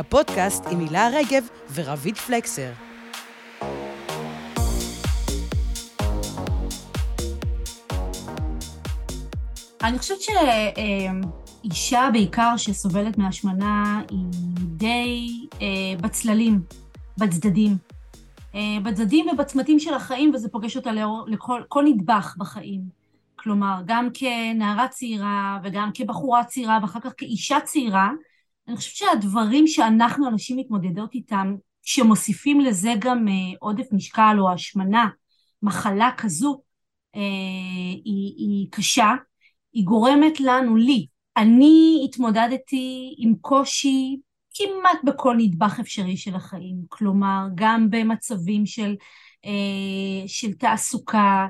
הפודקאסט עם הילה רגב ורביד פלקסר. אני חושבת שאישה בעיקר שסובלת מהשמנה היא די אה, בצללים, בצדדים. אה, בצדדים ובצמתים של החיים, וזה פוגש אותה לכל נדבך בחיים. כלומר, גם כנערה צעירה וגם כבחורה צעירה ואחר כך כאישה צעירה, אני חושבת שהדברים שאנחנו, הנשים, מתמודדות איתם, שמוסיפים לזה גם אה, עודף משקל או השמנה, מחלה כזו, אה, היא, היא קשה, היא גורמת לנו, לי. אני התמודדתי עם קושי כמעט בכל נדבך אפשרי של החיים, כלומר, גם במצבים של, אה, של תעסוקה,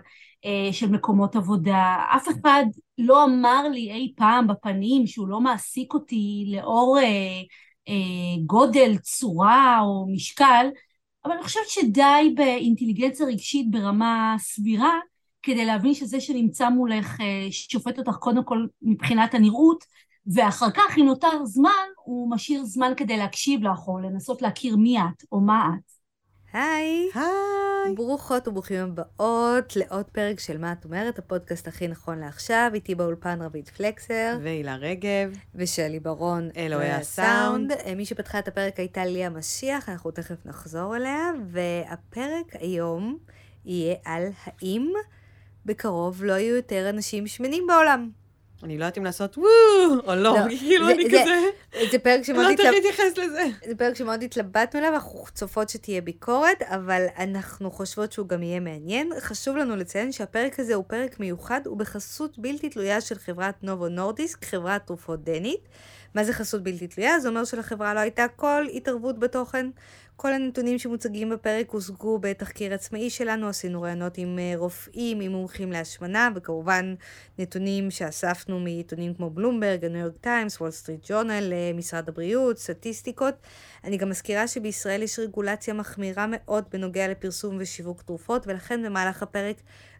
של מקומות עבודה. אף אחד לא אמר לי אי פעם בפנים שהוא לא מעסיק אותי לאור אה, אה, גודל, צורה או משקל, אבל אני חושבת שדי באינטליגנציה רגשית ברמה סבירה כדי להבין שזה שנמצא מולך אה, שופט אותך קודם כל מבחינת הנראות, ואחר כך, אם נותר זמן, הוא משאיר זמן כדי להקשיב לך או לנסות להכיר מי את או מה את. היי. היי. ברוכות וברוכים הבאות לעוד פרק של מה את אומרת, הפודקאסט הכי נכון לעכשיו, איתי באולפן רבית פלקסר. והילה רגב. ושלי ברון. אלוהי הסאונד. אה, מי שפתחה את הפרק הייתה ליה משיח, אנחנו תכף נחזור אליה, והפרק היום יהיה על האם בקרוב לא יהיו יותר אנשים שמנים בעולם. אני לא יודעת אם לעשות וואו או לא, כאילו אני כזה... זה פרק שמאוד. לא יודעת איך להתייחס לזה. זה פרק שמאוד התלבטנו אליו, אנחנו צופות שתהיה ביקורת, אבל אנחנו חושבות שהוא גם יהיה מעניין. חשוב לנו לציין שהפרק הזה הוא פרק מיוחד, הוא בחסות בלתי תלויה של חברת נובו נורדיסק, חברת תרופות דנית. מה זה חסות בלתי תלויה? זה אומר שלחברה לא הייתה כל התערבות בתוכן. כל הנתונים שמוצגים בפרק הושגו בתחקיר עצמאי שלנו, עשינו ראיונות עם אה, רופאים, עם מומחים להשמנה, וכמובן נתונים שאספנו מעיתונים כמו בלומברג, הניו יורק טיימס, וול סטריט ג'ורנל, משרד הבריאות, סטטיסטיקות. אני גם מזכירה שבישראל יש רגולציה מחמירה מאוד בנוגע לפרסום ושיווק תרופות, ולכן במהלך הפרק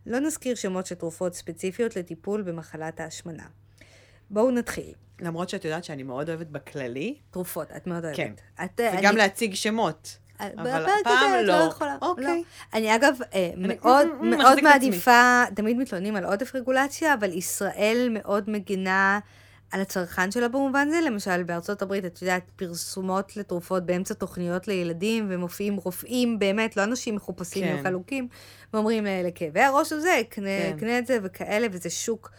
לא נזכיר שמות של תרופות ספציפיות לטיפול במחלת ההשמנה. בואו נתחיל. למרות שאת יודעת שאני מאוד אוהבת בכללי. תרופות, את מאוד אוהבת. כן. את, וגם אני... להציג שמות. אה, אבל הפעם לא. לא יכולה. אוקיי. לא. אני אגב אה, אני מאוד, מאוד מעדיפה, תמיד מתלוננים על עודף רגולציה, אבל ישראל מאוד מגינה על הצרכן שלה במובן זה. למשל, בארצות הברית, את יודעת, פרסומות לתרופות באמצע תוכניות לילדים, ומופיעים רופאים, באמת, לא אנשים מחופשים כן. וחלוקים, ואומרים לכאבי הראש הזה, קנה, כן. קנה את זה וכאלה, וזה שוק.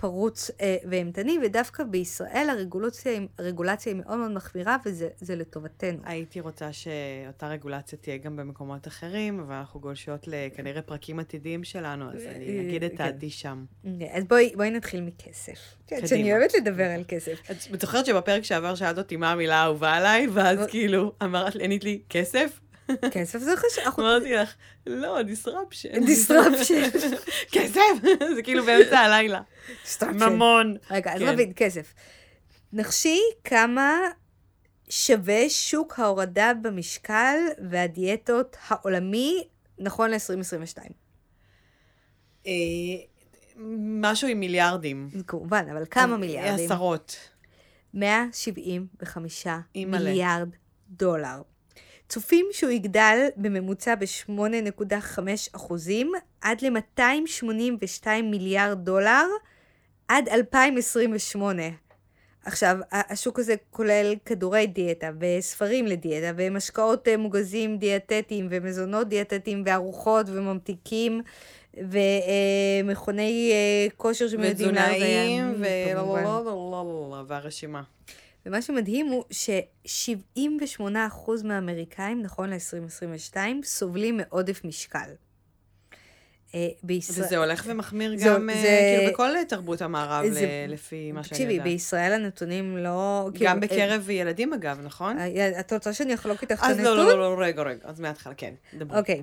פרוץ אה, ואימתני, ודווקא בישראל הרגולציה, הרגולציה היא מאוד מאוד מחמירה, וזה לטובתנו. הייתי רוצה שאותה רגולציה תהיה גם במקומות אחרים, אבל אנחנו גולשות לכנראה פרקים עתידיים שלנו, אז אני אה, אגיד את כן. דעתי שם. אוקיי, אז בואי, בואי נתחיל מכסף. כן, שאני אוהבת לדבר על כסף. את זוכרת שבפרק שעבר שאלת אותי מה המילה האהובה עליי, ואז כאילו אמרת, ענית לי, כסף? כסף זה חשוב. אמרתי לך, לא, disruption. disruption. כסף, זה כאילו באמצע הלילה. ממון. רגע, אז רביד, כן. כסף. נחשי כמה שווה שוק ההורדה במשקל והדיאטות העולמי נכון ל-2022. אה, משהו עם מיליארדים. כמובן, אבל כמה מיליארדים? עשרות. 175 מיליארד דולר. צופים שהוא יגדל בממוצע ב-8.5 אחוזים עד ל-282 מיליארד דולר עד 2028. עכשיו, השוק הזה כולל כדורי דיאטה וספרים לדיאטה ומשקאות אה, מוגזים דיאטטיים ומזונות דיאטטיים וארוחות וממתיקים ומכוני אה, כושר שמיועדים להרזיה. ותזונאים והרשימה. ומה שמדהים הוא ש-78% מהאמריקאים, נכון ל-2022, סובלים מעודף משקל. אה, בישראל... וזה הולך ומחמיר זו, גם, אה, זה... כאילו, בכל תרבות המערב, זה... לפי מה שאני יודעת. תקשיבי, בישראל הנתונים לא... גם כאילו, בקרב אה... ילדים, אגב, נכון? אה, את רוצה שאני אחלוק איתך את הנתון? אז לא, לא, לא, רגע, רגע, אז מההתחלה, כן, דברי. אוקיי.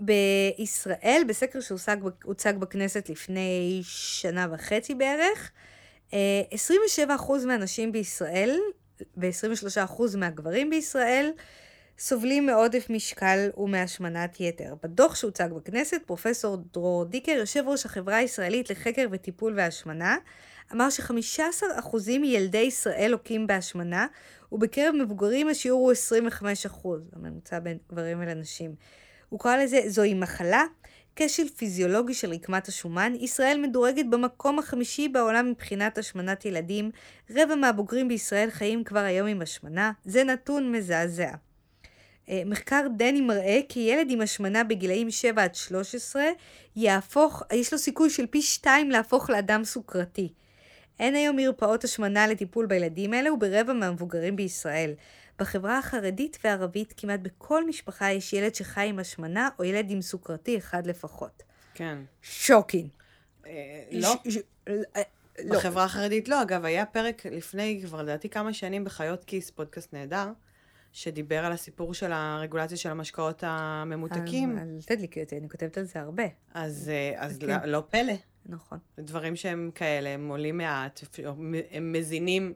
בישראל, בסקר שהוצג בכנסת לפני שנה וחצי בערך, 27% מהנשים בישראל ו-23% מהגברים בישראל סובלים מעודף משקל ומהשמנת יתר. בדוח שהוצג בכנסת, פרופסור דרור דיקר, יושב ראש החברה הישראלית לחקר וטיפול והשמנה, אמר ש-15% מילדי ישראל לוקים בהשמנה, ובקרב מבוגרים השיעור הוא 25 אחוז, הממוצע בין גברים ולנשים. הוא קרא לזה, זוהי מחלה, כשל פיזיולוגי של רקמת השומן. ישראל מדורגת במקום החמישי בעולם מבחינת השמנת ילדים. רבע מהבוגרים בישראל חיים כבר היום עם השמנה. זה נתון מזעזע. אה, מחקר דני מראה כי ילד עם השמנה בגילאים 7 עד 13 יהפוך, יש לו סיכוי של פי 2 להפוך לאדם סוכרתי. אין היום מרפאות השמנה לטיפול בילדים האלה וברבע מהבוגרים בישראל. בחברה החרדית והערבית כמעט בכל משפחה יש ילד שחי עם השמנה או ילד עם סוכרתי אחד לפחות. כן. shocking. אה, לא. ש- אה, לא. בחברה החרדית לא. אגב, היה פרק לפני, כבר לדעתי כמה שנים, בחיות כיס, פודקאסט נהדר, שדיבר על הסיפור של הרגולציה של המשקאות הממותקים. אל תדליקי אותי, אני כותבת על זה הרבה. אז, אה, אז כן. לא, לא פלא. נכון. דברים שהם כאלה, הם עולים מעט, הם מזינים,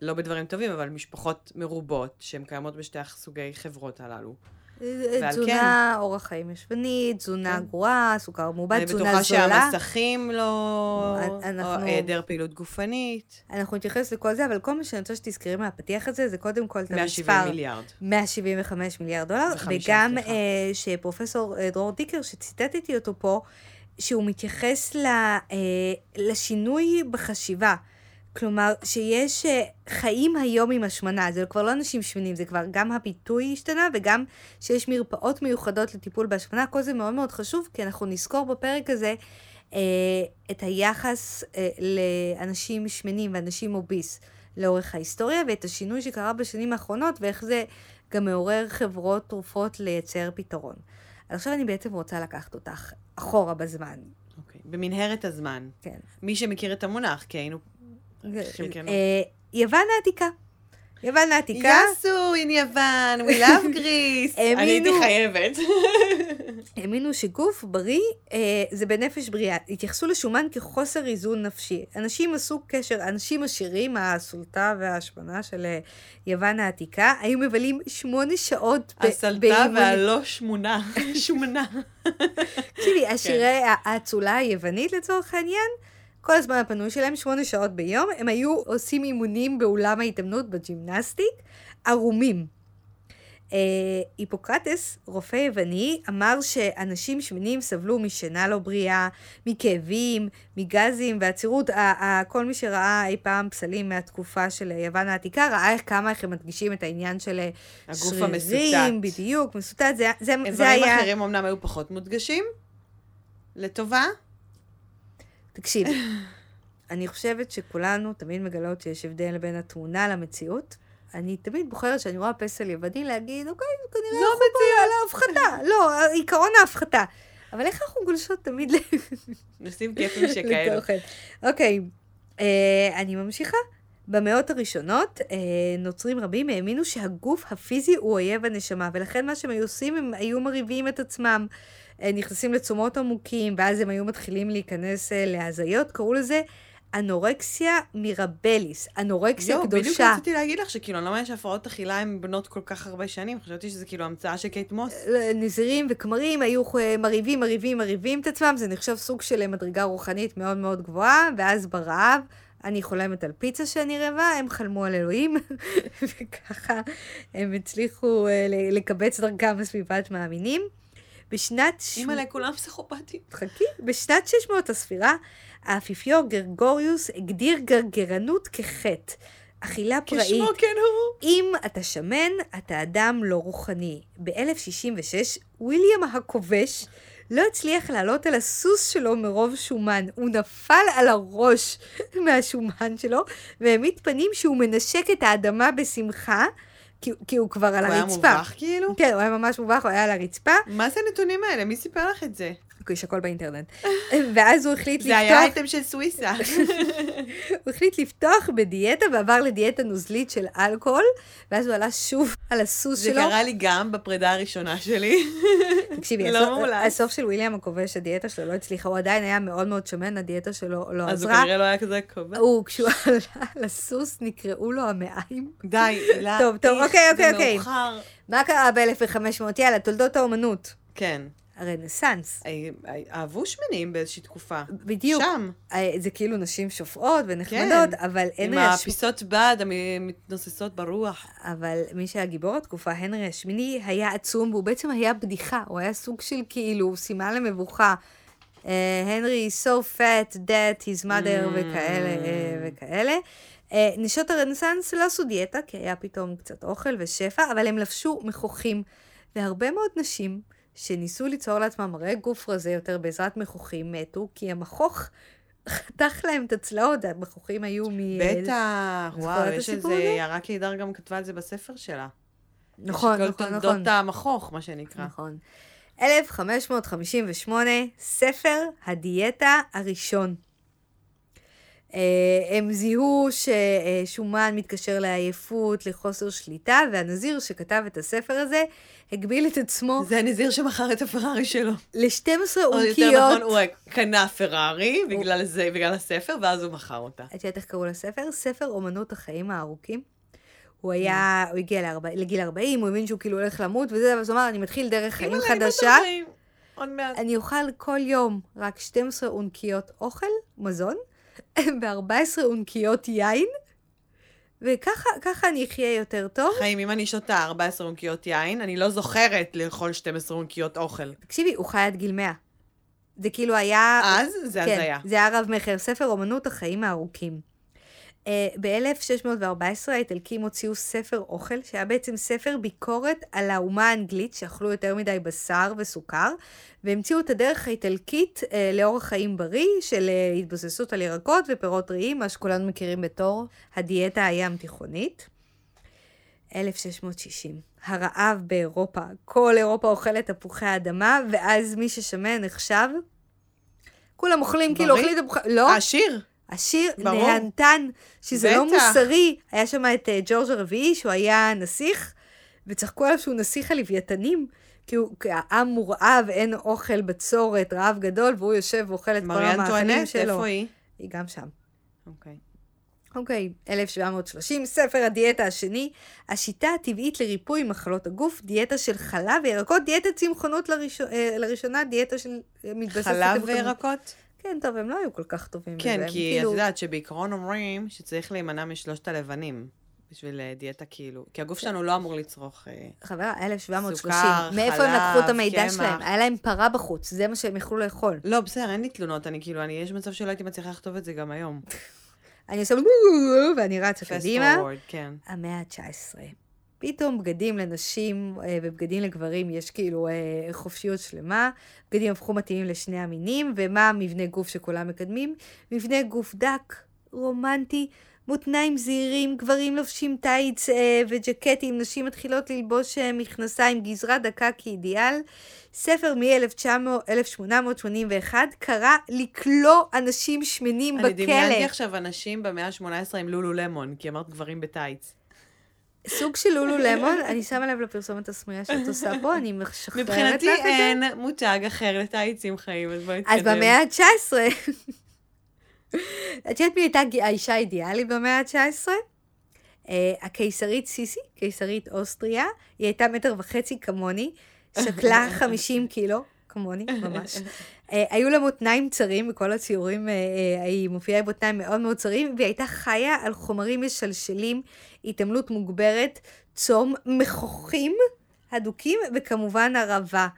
לא בדברים טובים, אבל משפחות מרובות, שהן קיימות בשתי הסוגי חברות הללו. ועל תזונה, אורח חיים ישבני, תזונה כן. גרועה, סוכר מעובד, אני תזונה בטוחה זולה. שהמסכים לא... אנחנו- או היעדר פעילות גופנית. אנחנו נתייחס לכל זה, אבל כל מה שאני רוצה שתזכרי מהפתיח הזה, זה קודם כל את 170 המספר. מיליארד. 175 מיליארד דולר, וגם. אה, שפרופסור אה, דרור דיקר, שציטטתי אותו פה, שהוא מתייחס ל, אה, לשינוי בחשיבה. כלומר, שיש אה, חיים היום עם השמנה, זה כבר לא אנשים שמנים, זה כבר גם הביטוי השתנה, וגם שיש מרפאות מיוחדות לטיפול בהשמנה, כל זה מאוד מאוד חשוב, כי אנחנו נזכור בפרק הזה אה, את היחס אה, לאנשים שמנים ואנשים אוביס לאורך ההיסטוריה, ואת השינוי שקרה בשנים האחרונות, ואיך זה גם מעורר חברות תרופות לייצר פתרון. אז עכשיו אני בעצם רוצה לקחת אותך אחורה בזמן. אוקיי. במנהרת הזמן. כן. מי שמכיר את המונח, כי היינו... כן. אה, יוון העתיקה. יוון העתיקה, יאסו, in יוון, we love Greece. אני הייתי. חייבת. האמינו שגוף בריא אה, זה בנפש בריאה. התייחסו לשומן כחוסר איזון נפשי. אנשים עשו קשר, אנשים עשירים, הסולטה וההשמנה של אה, יוון העתיקה, היו מבלים שמונה שעות ב- הסלטה באימון- והלא שמונה. שמונה. תקשיבי, כן. השירי האצולה היוונית לצורך העניין, כל הזמן הפנוי שלהם, שמונה שעות ביום, הם היו עושים אימונים באולם ההתעמלות ב gymnastic, ערומים. אה, היפוקרטס, רופא יווני, אמר שאנשים שמנים סבלו משינה לא בריאה, מכאבים, מגזים ועצירות. כל מי שראה אי פעם פסלים מהתקופה של יוון העתיקה, ראה איך כמה איך הם מדגישים את העניין של שרירים. בדיוק, מסוטט, זה, זה, זה איברים היה... אחרים אמנם היו פחות מודגשים, לטובה. תקשיבי, אני חושבת שכולנו תמיד מגלות שיש הבדל בין התמונה למציאות. אני תמיד בוחרת שאני רואה פסל יווני להגיד, אוקיי, כנראה אנחנו על ההפחתה. לא, עיקרון ההפחתה. אבל איך אנחנו גולשות תמיד ל... נושאים כיפים שכאלו. לתוכן? אוקיי, אה, אני ממשיכה. במאות הראשונות, אה, נוצרים רבים האמינו שהגוף הפיזי הוא אויב הנשמה, ולכן מה שהם היו עושים, הם היו מרהיבים את עצמם, נכנסים לצומות עמוקים, ואז הם היו מתחילים להיכנס אה, להזיות, קראו לזה אנורקסיה מירבליס, אנורקסיה בדיוק קדושה. רציתי להגיד לך שכאילו, אני לא מאמינה שהפרעות אכילה הן בנות כל כך הרבה שנים, חשבתי שזה כאילו המצאה של קייט מוס. נזירים וכמרים היו אה, מרהיבים, מרהיבים, מרהיבים את עצמם, זה נחשב סוג של מדרגה רוחנית מאוד מאוד גבוהה, ואז ברעב, אני חולמת על פיצה שאני רעבה, הם חלמו על אלוהים, וככה הם הצליחו אה, לקבץ דרכם בסביבת מאמינים. בשנת... אימא'לה, כולם פסיכופטים. חכי, בשנת 600 הספירה, האפיפיור גרגוריוס הגדיר גרגרנות כחטא. אכילה פראית. כשמו כן הוא. אם אתה שמן, אתה אדם לא רוחני. ב-1066, וויליאם הכובש לא הצליח לעלות על הסוס שלו מרוב שומן. הוא נפל על הראש מהשומן שלו, והעמיד פנים שהוא מנשק את האדמה בשמחה, כי, כי הוא כבר על הוא היה הרצפה. מובך כאילו? כן, הוא היה ממש מובך, הוא היה על הרצפה, מה זה הנתונים האלה? מי סיפר לך את זה? יש הכל באינטרנט. ואז הוא החליט זה היה לפתוח, אייטם של סוויסה. הוא החליט לפתוח בדיאטה ועבר לדיאטה נוזלית של אלכוהול, ואז הוא עלה שוב על הסוס זה שלו. קרה לי גם בפרידה הראשונה שלי. תקשיבי, לא הסוף. הסוף של וויליאם הכובש, הדיאטה שלו לא הצליחה, הוא עדיין היה מאוד מאוד שמן, הדיאטה שלו לא אז הוא עזרה. כנראה לא היה כזה קובע. הוא, כשהוא עלה לסוס, נקרעו לו המעיים. די, הילה. טוב, טוב, אוקיי, אוקיי, זה אוקיי. מה קרה ב-1500? יאללה, תולדות האומנות. כן. הרנסאנס. אה, אה, אהבו שמנים באיזושהי תקופה. בדיוק. שם. אה, זה כאילו נשים שופעות ונחמדות, כן. אבל עם הנרי הש... הפיסות בד המתנוססות ברוח. אבל מי שהיה גיבור התקופה, הנרי השמיני, היה עצום, והוא בעצם היה בדיחה, הוא היה סוג של כאילו סימן למבוכה. הנרי so fat that his mother Mm. וכאלה אה, וכאלה. אה, נשות הרנסאנס לא עשו דיאטה, כי היה פתאום קצת אוכל ושפע, אבל הם לבשו מכוחים. והרבה מאוד נשים שניסו ליצור לעצמם מראה גוף רזה יותר בעזרת מכוחים מתו, כי המכוך חתך להם את הצלעות, המכוחים היו מ... בטח, וואו, יש איזה? יערה קידר גם כתבה על זה בספר שלה. נכון, יש נכון, כל נכון. תולדות המכוך, מה שנקרא. נכון. 1558, ספר הדיאטה הראשון. אה, הם זיהו ששומן מתקשר לעייפות, לחוסר שליטה, והנזיר שכתב את הספר הזה הגביל את עצמו זה הנזיר שמכר את הפרארי שלו. ל-12 או יותר אונקיות. נכון, הוא קנה פרארי בגלל זה, בגלל הספר, ואז הוא מכר אותה. את יודעת איך קראו לספר? ספר אומנות החיים הארוכים. הוא היה, הוא הגיע לארבע- לגיל 40, הוא הבין שהוא כאילו הולך למות וזה, ואז הוא אמר, אני מתחיל דרך חיים חדשה. 40, עוד מעט. אני אוכל כל יום רק 12 אונקיות אוכל, מזון, ו-14 אונקיות יין, וככה ככה אני אחיה יותר טוב. חיים, אם אני שותה 14 עונקיות יין, אני לא זוכרת לאכול 12 עונקיות אוכל. תקשיבי, הוא חי עד גיל 100. זה כאילו היה... אז זה כן, הזיה. זה היה רב-מכר, ספר אומנות החיים הארוכים. Uh, ב-1614 האיטלקים הוציאו ספר אוכל, שהיה בעצם ספר ביקורת על האומה האנגלית, שאכלו יותר מדי בשר וסוכר, והמציאו את הדרך האיטלקית uh, לאורח חיים בריא, של uh, התבססות על ירקות ופירות טריים, מה שכולנו מכירים בתור הדיאטה הים תיכונית. 1660, הרעב באירופה, כל אירופה אוכלת תפוחי אדמה, ואז מי ששמן נחשב, כולם אוכלים כאילו בריא? אוכלים תפוחי... לא, עשיר. ברור. נהנתן, שזה לא בטח. מוסרי. היה שם את אה, ג'ורג' הרביעי, שהוא היה נסיך, וצחקו עליו שהוא נסיך הלוויתנים. כי הוא, כי העם מורעב, אין אוכל, בצורת, רעב גדול, והוא יושב ואוכל את כל המאכלים שלו. איפה היא? היא גם שם. אוקיי. אוקיי, 1730, ספר הדיאטה השני, השיטה הטבעית לריפוי מחלות הגוף, דיאטה של חלב וירקות, דיאטה צמחונות לראשון, אה, לראשונה, דיאטה של אה, מתבססת... חלב על- וירקות? כן, טוב, הם לא היו כל כך טובים בזה. כן, כי את כאילו- יודעת שבעיקרון אומרים שצריך להימנע משלושת הלבנים. בשביל אה, דיאטה כאילו. כי הגוף שלנו לא אמור לצרוך... אה, חברה, 1730. סוכר, מאיפה הם לקחו את חלב, המידע קמח. שלהם? היה להם פרה בחוץ, זה מה שהם יכלו לאכול. לא, בסדר, אין לי תלונות, אני כאילו, אני, יש מצב שלא הייתי מצליחה לכתוב את זה גם היום. אני עושה ואני רצה קדימה. כן. המאה ה-19. פתאום בגדים לנשים אה, ובגדים לגברים יש כאילו אה, חופשיות שלמה, בגדים הפכו מתאימים לשני המינים, ומה המבנה גוף שכולם מקדמים? מבנה גוף דק, רומנטי, מותניים זעירים, גברים לובשים טייץ אה, וג'קטים, נשים מתחילות ללבוש אה, מכנסיים, גזרה דקה כאידיאל. ספר מ-1881 קרא לכלוא אנשים שמנים אני דמיינתי בכלא. עכשיו אנשים במאה ה-18 עם לולו למון, כי אמרת גברים בטייץ. סוג של לולו למון, אני שמה לב לפרסומת הסמויה שאת עושה פה, אני משחררת לך את זה. מבחינתי אין מותג אחר לטייצים חיים, אז בואי נתקדם. אז במאה ה-19, את יודעת מי הייתה האישה האידיאלית במאה ה-19? אה, הקיסרית סיסי, קיסרית אוסטריה, היא הייתה מטר וחצי כמוני, שקלה 50 קילו, כמוני, ממש. אה, היו לה מותניים צרים, בכל הציורים אה, אה, היא מופיעה עם מותניים מאוד מאוד צרים, והיא הייתה חיה על חומרים משלשלים, התעמלות מוגברת, צום, מכוחים הדוקים, וכמובן ערבה.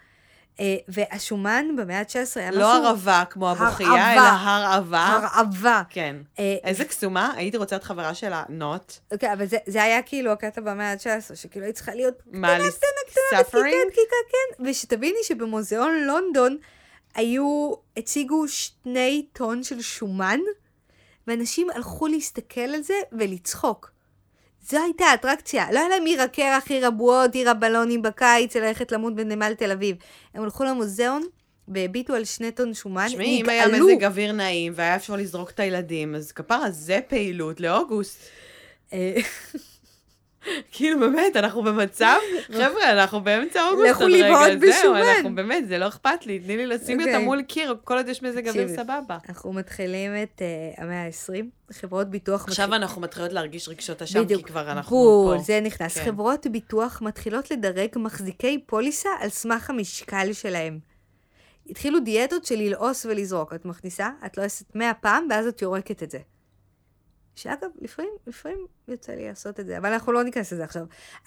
אה, והשומן במאה ה-19 היה משהו... לא ערבה כמו הבוכייה. אלא הרעבה. הרעבה. כן. אה, איזה קסומה, הייתי רוצה להיות חברה שלה, נוט. אוקיי, אבל זה, היה כאילו הקטע במאה ה-19, שכאילו היא צריכה להיות קטנה, קטנה, קטנה, suffering? דקיקה, דקיקה, כן. ושתביני שבמוזיאון לונדון היו, הציגו שני טון של שומן, ואנשים הלכו להסתכל על זה ולצחוק. זו הייתה האטרקציה. לא היה להם עיר הקרח, עיר הבועות, עיר הבלונים בקיץ, ללכת למות בנמל תל אביב. הם הלכו למוזיאון והביטו על שני טון שומן, תשמעי, אם היה. מזג אוויר נעים והיה אפשר לזרוק את הילדים, אז כפרה, זה פעילות לאוגוסט. אה, כאילו, באמת, אנחנו במצב, חבר'ה, אנחנו באמצע אוגוסט לכו לבעוט זהו, בשומן. אנחנו באמת, זה לא אכפת לי, תני לי לשים אותה אוקיי. מול קיר, כל עוד יש מזג אוויר. סבבה. אנחנו מתחילים את uh, המאה ה-20, חברות ביטוח עכשיו אנחנו מתחילות להרגיש רגשות אשם, כי. כבר אנחנו בול, פה. זה נכנס. כן. חברות ביטוח מתחילות לדרג מחזיקי פוליסה על סמך המשקל שלהם. התחילו דיאטות של ללעוס ולזרוק. את מכניסה, את לועסת 100 פעם, ואז את יורקת את זה. שאגב, לפעמים, לפעמים יוצא לי לעשות את זה, אבל אנחנו לא ניכנס לזה עכשיו.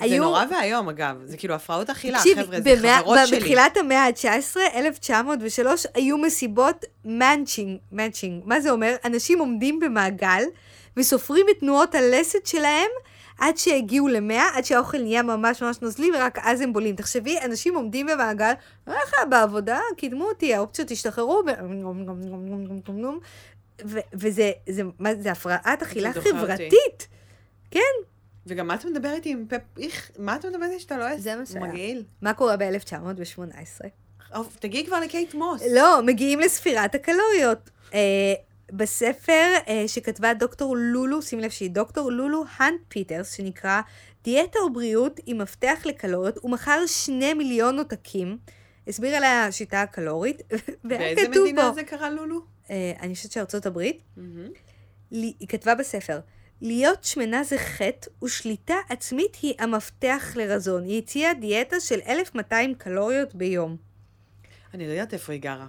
זה נורא ואיום, אגב. זה כאילו הפרעות אכילה, חבר'ה, זה במאה- חברות שלי. בתחילת המאה ה-19, 1903, היו מסיבות munching, munching. מה זה אומר? אנשים עומדים במעגל וסופרים את תנועות הלסת שלהם עד שהגיעו למאה, עד שהאוכל נהיה ממש ממש נוזלי, ורק אז הם בולים. תחשבי, אנשים עומדים במעגל, ככה בעבודה, קידמו אותי, האופציות השתחררו, ו- וזה, זה, מה, זה הפרעת אכילה דוחה אותי. חברתית. וגם מה את מדברת איתי עם פפ... איך, מה את מדברת איתי שאתה לא... זה מה שהיה. מגעיל. מה קורה ב-1918? אוף, תגיעי כבר לקייט מוס. לא, מגיעים לספירת הקלוריות. אה, בספר אה, שכתבה דוקטור לולו, שים לב שהיא דוקטור לולו האנט פיטרס, שנקרא דיאטה ובריאות עם מפתח לקלוריות, הוא מכר שני מיליון עותקים, הסביר על השיטה הקלורית, והיה באיזה כתוב מדינה בו, זה קרה, לולו? אה, אני חושבת שארצות הברית. לי- היא כתבה בספר, להיות שמנה זה חטא, ושליטה עצמית היא המפתח לרזון. היא הציעה דיאטה של 1,200 קלוריות ביום. אני לא יודעת איפה היא גרה.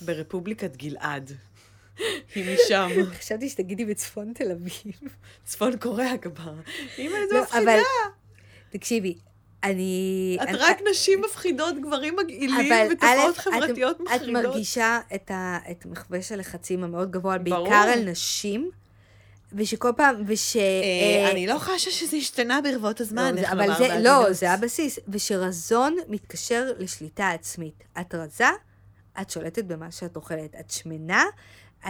ברפובליקת גלעד. היא משם. חשבתי שתגידי בצפון תל אביב. צפון קוריאה כבר. אימא, איזה מפחידה. תקשיבי, אני... את אני- רק נשים מפחידות, גברים מגעילים, ותופעות חברתיות את, את מחרידות. מרגישה את, ה, את מכבש הלחצים המאוד גבוה, ברור. בעיקר על נשים, ושכל פעם, וש... אה, אה, אני לא חשה שזה השתנה ברבות הזמן, לא, איך לומר זה, בעדינות. לא, זה הבסיס. ושרזון מתקשר לשליטה עצמית. את רזה, את שולטת במה שאת אוכלת. את שמנה,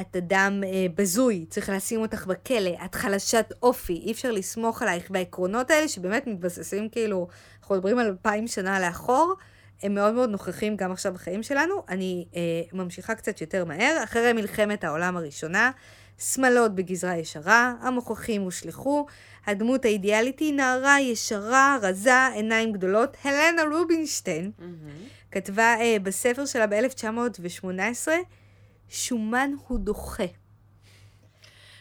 את אדם אה, בזוי, צריך לשים אותך בכלא, את חלשת אופי, אי אפשר לסמוך עלייך. והעקרונות האלה, שבאמת מתבססים כאילו, אנחנו מדברים על אלפיים שנה לאחור, הם מאוד מאוד נוכחים גם עכשיו בחיים שלנו. אני אה, ממשיכה קצת יותר מהר. אחרי מלחמת העולם הראשונה, שמלות בגזרה ישרה, המוכחים הושלכו, הדמות האידיאלית היא נערה ישרה, רזה, עיניים גדולות. הלנה רובינשטיין מהמם. כתבה אה, בספר שלה ב-1918, שומן הוא דוחה.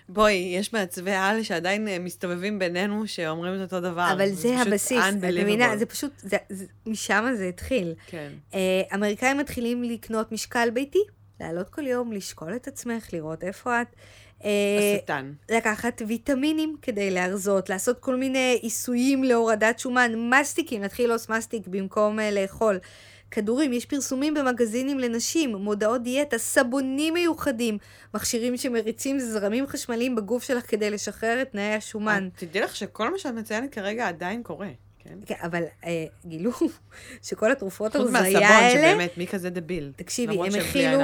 בואי, יש מעצבי על שעדיין אה, מסתובבים בינינו, שאומרים את אותו דבר. אבל זה פשוט הבסיס, את מבינה? זה פשוט, זה, זה, משם זה התחיל. כן. אה, אמריקאים מתחילים לקנות משקל ביתי, לעלות כל יום, לשקול את עצמך, לראות איפה את. אה, השטן. לקחת ויטמינים כדי להרזות, לעשות כל מיני עיסויים להורדת שומן, מסטיקים, להתחיל לעוש מסטיק במקום לאכול. כדורים, יש פרסומים במגזינים לנשים, מודעות דיאטה, סבונים מיוחדים, מכשירים שמריצים זרמים חשמליים בגוף שלך כדי לשחרר את תנאי השומן. תדעי לך שכל מה שאת מציינת כרגע עדיין קורה, כן? כן, אבל אה, גילו שכל התרופות חוץ הרזייה מהסבון, האלה, שבאמת, מי כזה דביל? תקשיבי, הם הכילו.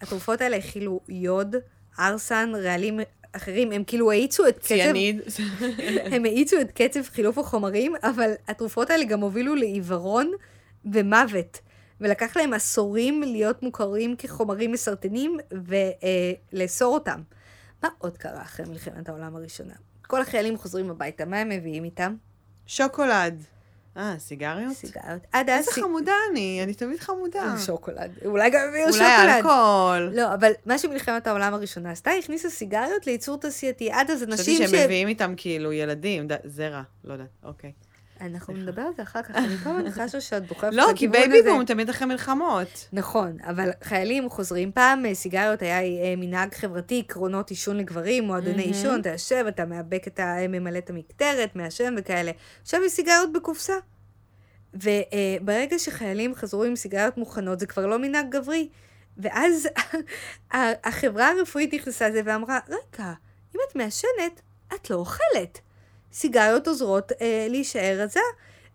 התרופות האלה הכילו יוד, ארסן, רעלים אחרים, הם כאילו האיצו את קצב... ציאניד. הם האיצו את קצב חילוף החומרים, אבל התרופות האלה גם הובילו לעיוורון ומוות. ולקח להם עשורים להיות מוכרים כחומרים מסרטנים ולאסור אותם. מה עוד קרה אחרי מלחמת העולם הראשונה? כל החיילים חוזרים הביתה, מה הם מביאים איתם? שוקולד. אה, סיגריות? סיגריות. עד אז... איזה סי- חמודה אני, אני תמיד חמודה. שוקולד. אולי גם הביאו אולי שוקולד. אלכוהול. לא, אבל מה שמלחמת העולם הראשונה עשתה, הכניסה סיגריות לייצור תעשייתי. עד אז חשבתי אנשים שהם ש... מביאים איתם כאילו ילדים, ד- זרע, לא יודעת, אוקיי. אנחנו נדבר על זה אחר כך, אני כל הזמן חשה שאת דוחפת לא, כי baby boom תמיד אחרי מלחמות. נכון, אבל חיילים חוזרים פעם, אה, סיגריות היה אה, מנהג חברתי, קרונות עישון לגברים, מועדוני. עישון, אתה יושב, אתה מאבק את ה... אה, ממלא את המקטרת, מעשן וכאלה. עכשיו יש סיגריות בקופסה. וברגע שחיילים חזרו עם סיגריות מוכנות, זה כבר לא מנהג גברי. ואז החברה הרפואית נכנסה לזה ואמרה, רגע, אם את מעשנת, את לא אוכלת. סיגריות עוזרות אה, להישאר רזה.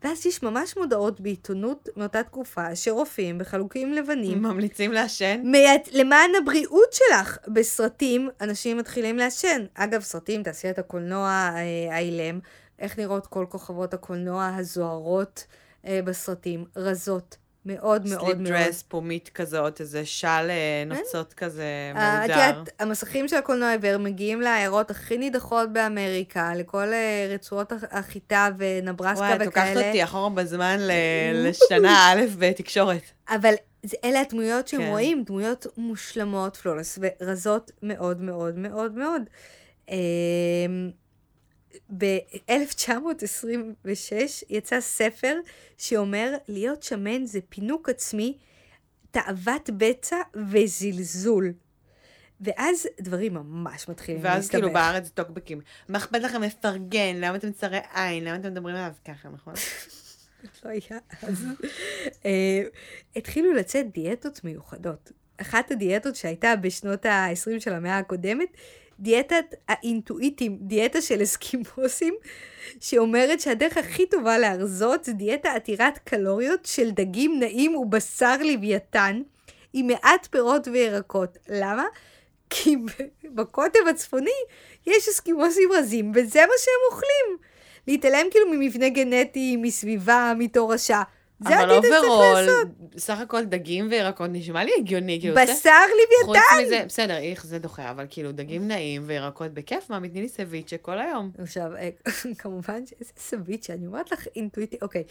ואז יש ממש מודעות בעיתונות מאותה תקופה, שרופאים בחלוקים לבנים, ממליצים לעשן. מייט... למען הבריאות שלך, בסרטים אנשים מתחילים לעשן. אגב, סרטים, תעשיית הקולנוע אה, האילם, איך נראות כל כוכבות הקולנוע הזוהרות אה, בסרטים, רזות, מאוד מאוד סליפ מאוד. דרס, פומית כזאת, איזה של אה, נוצות כזה אה, את מהודר. יודעת, המסכים של הקולנוע העיוור מגיעים לעיירות הכי נידחות באמריקה, לכל אה, רצועות הח- החיטה ונברסקה וואי, את לוקחת וכאלה. אותי אחורה בזמן לשנה א' בתקשורת. אבל אלה הדמויות שהם כן. רואים, דמויות מושלמות, פלולס, ורזות מאוד מאוד מאוד מאוד. ב-1926 יצא ספר שאומר, להיות שמן זה פינוק עצמי, תאוות בצע וזלזול. ואז דברים ממש מתחילים ואז להסתבך. כאילו בארץ טוקבקים. מה אכפת לכם לפרגן? למה אתם צרי עין? למה אתם מדברים עליו ככה, נכון? לא היה אז. אה, התחילו לצאת דיאטות מיוחדות. אחת הדיאטות שהייתה בשנות ה-20 של המאה הקודמת, דיאטת האינטואיטים, דיאטה של אסקימוסים, שאומרת שהדרך הכי טובה להרזות זה דיאטה עתירת קלוריות של דגים נעים ובשר לוויתן, עם מעט פירות וירקות. למה? כי בקוטב הצפוני יש אסקימוסים רזים, וזה מה שהם אוכלים. להתעלם כאילו ממבנה גנטי, מסביבה, מתורשה. זה הדיאטה שצריך לעשות. סך הכל דגים וירקות נשמע לי הגיוני. כאילו, בשר חוץ לוויתן! מזה, בסדר, איך זה דוחה, אבל כאילו דגים נעים וירקות בכיף, מה, מתני לי סביצ'ה כל היום. עכשיו, אה, כמובן שאיזה סביצ'ה, אני אומרת לך אינטואיטי, אוקיי.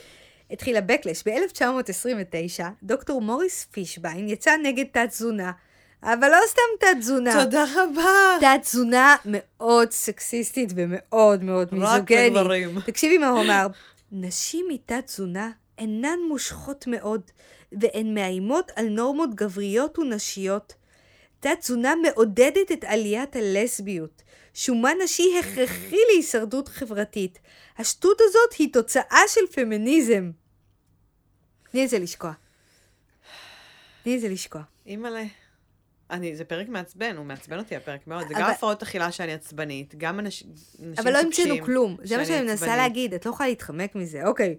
התחיל הבקלש. ב-1929, דוקטור מוריס פישביין יצא נגד תת-תזונה, אבל לא סתם תת-תזונה. תודה רבה. תת-תזונה מאוד סקסיסטית ומאוד מאוד רק מיזוגנית. לגברים. תקשיבי מה הוא אמר. נשים מתת-תזונה אינן מושכות מאוד, והן מאיימות על נורמות גבריות ונשיות. תת-תזונה מעודדת את עליית הלסביות. שומן נשי הכרחי להישרדות חברתית. השטות הזאת היא תוצאה של פמיניזם. תני לזה לשקוע. תני לזה לשקוע. אימא'לה. אני, זה פרק מעצבן, הוא מעצבן אותי הפרק מאוד. זה אבל- גם הפרעות אכילה שאני עצבנית, גם אנשים אנשים אבל לא המצאנו כלום. זה מה שאני מנסה. להגיד, את לא יכולה להתחמק מזה. אוקיי.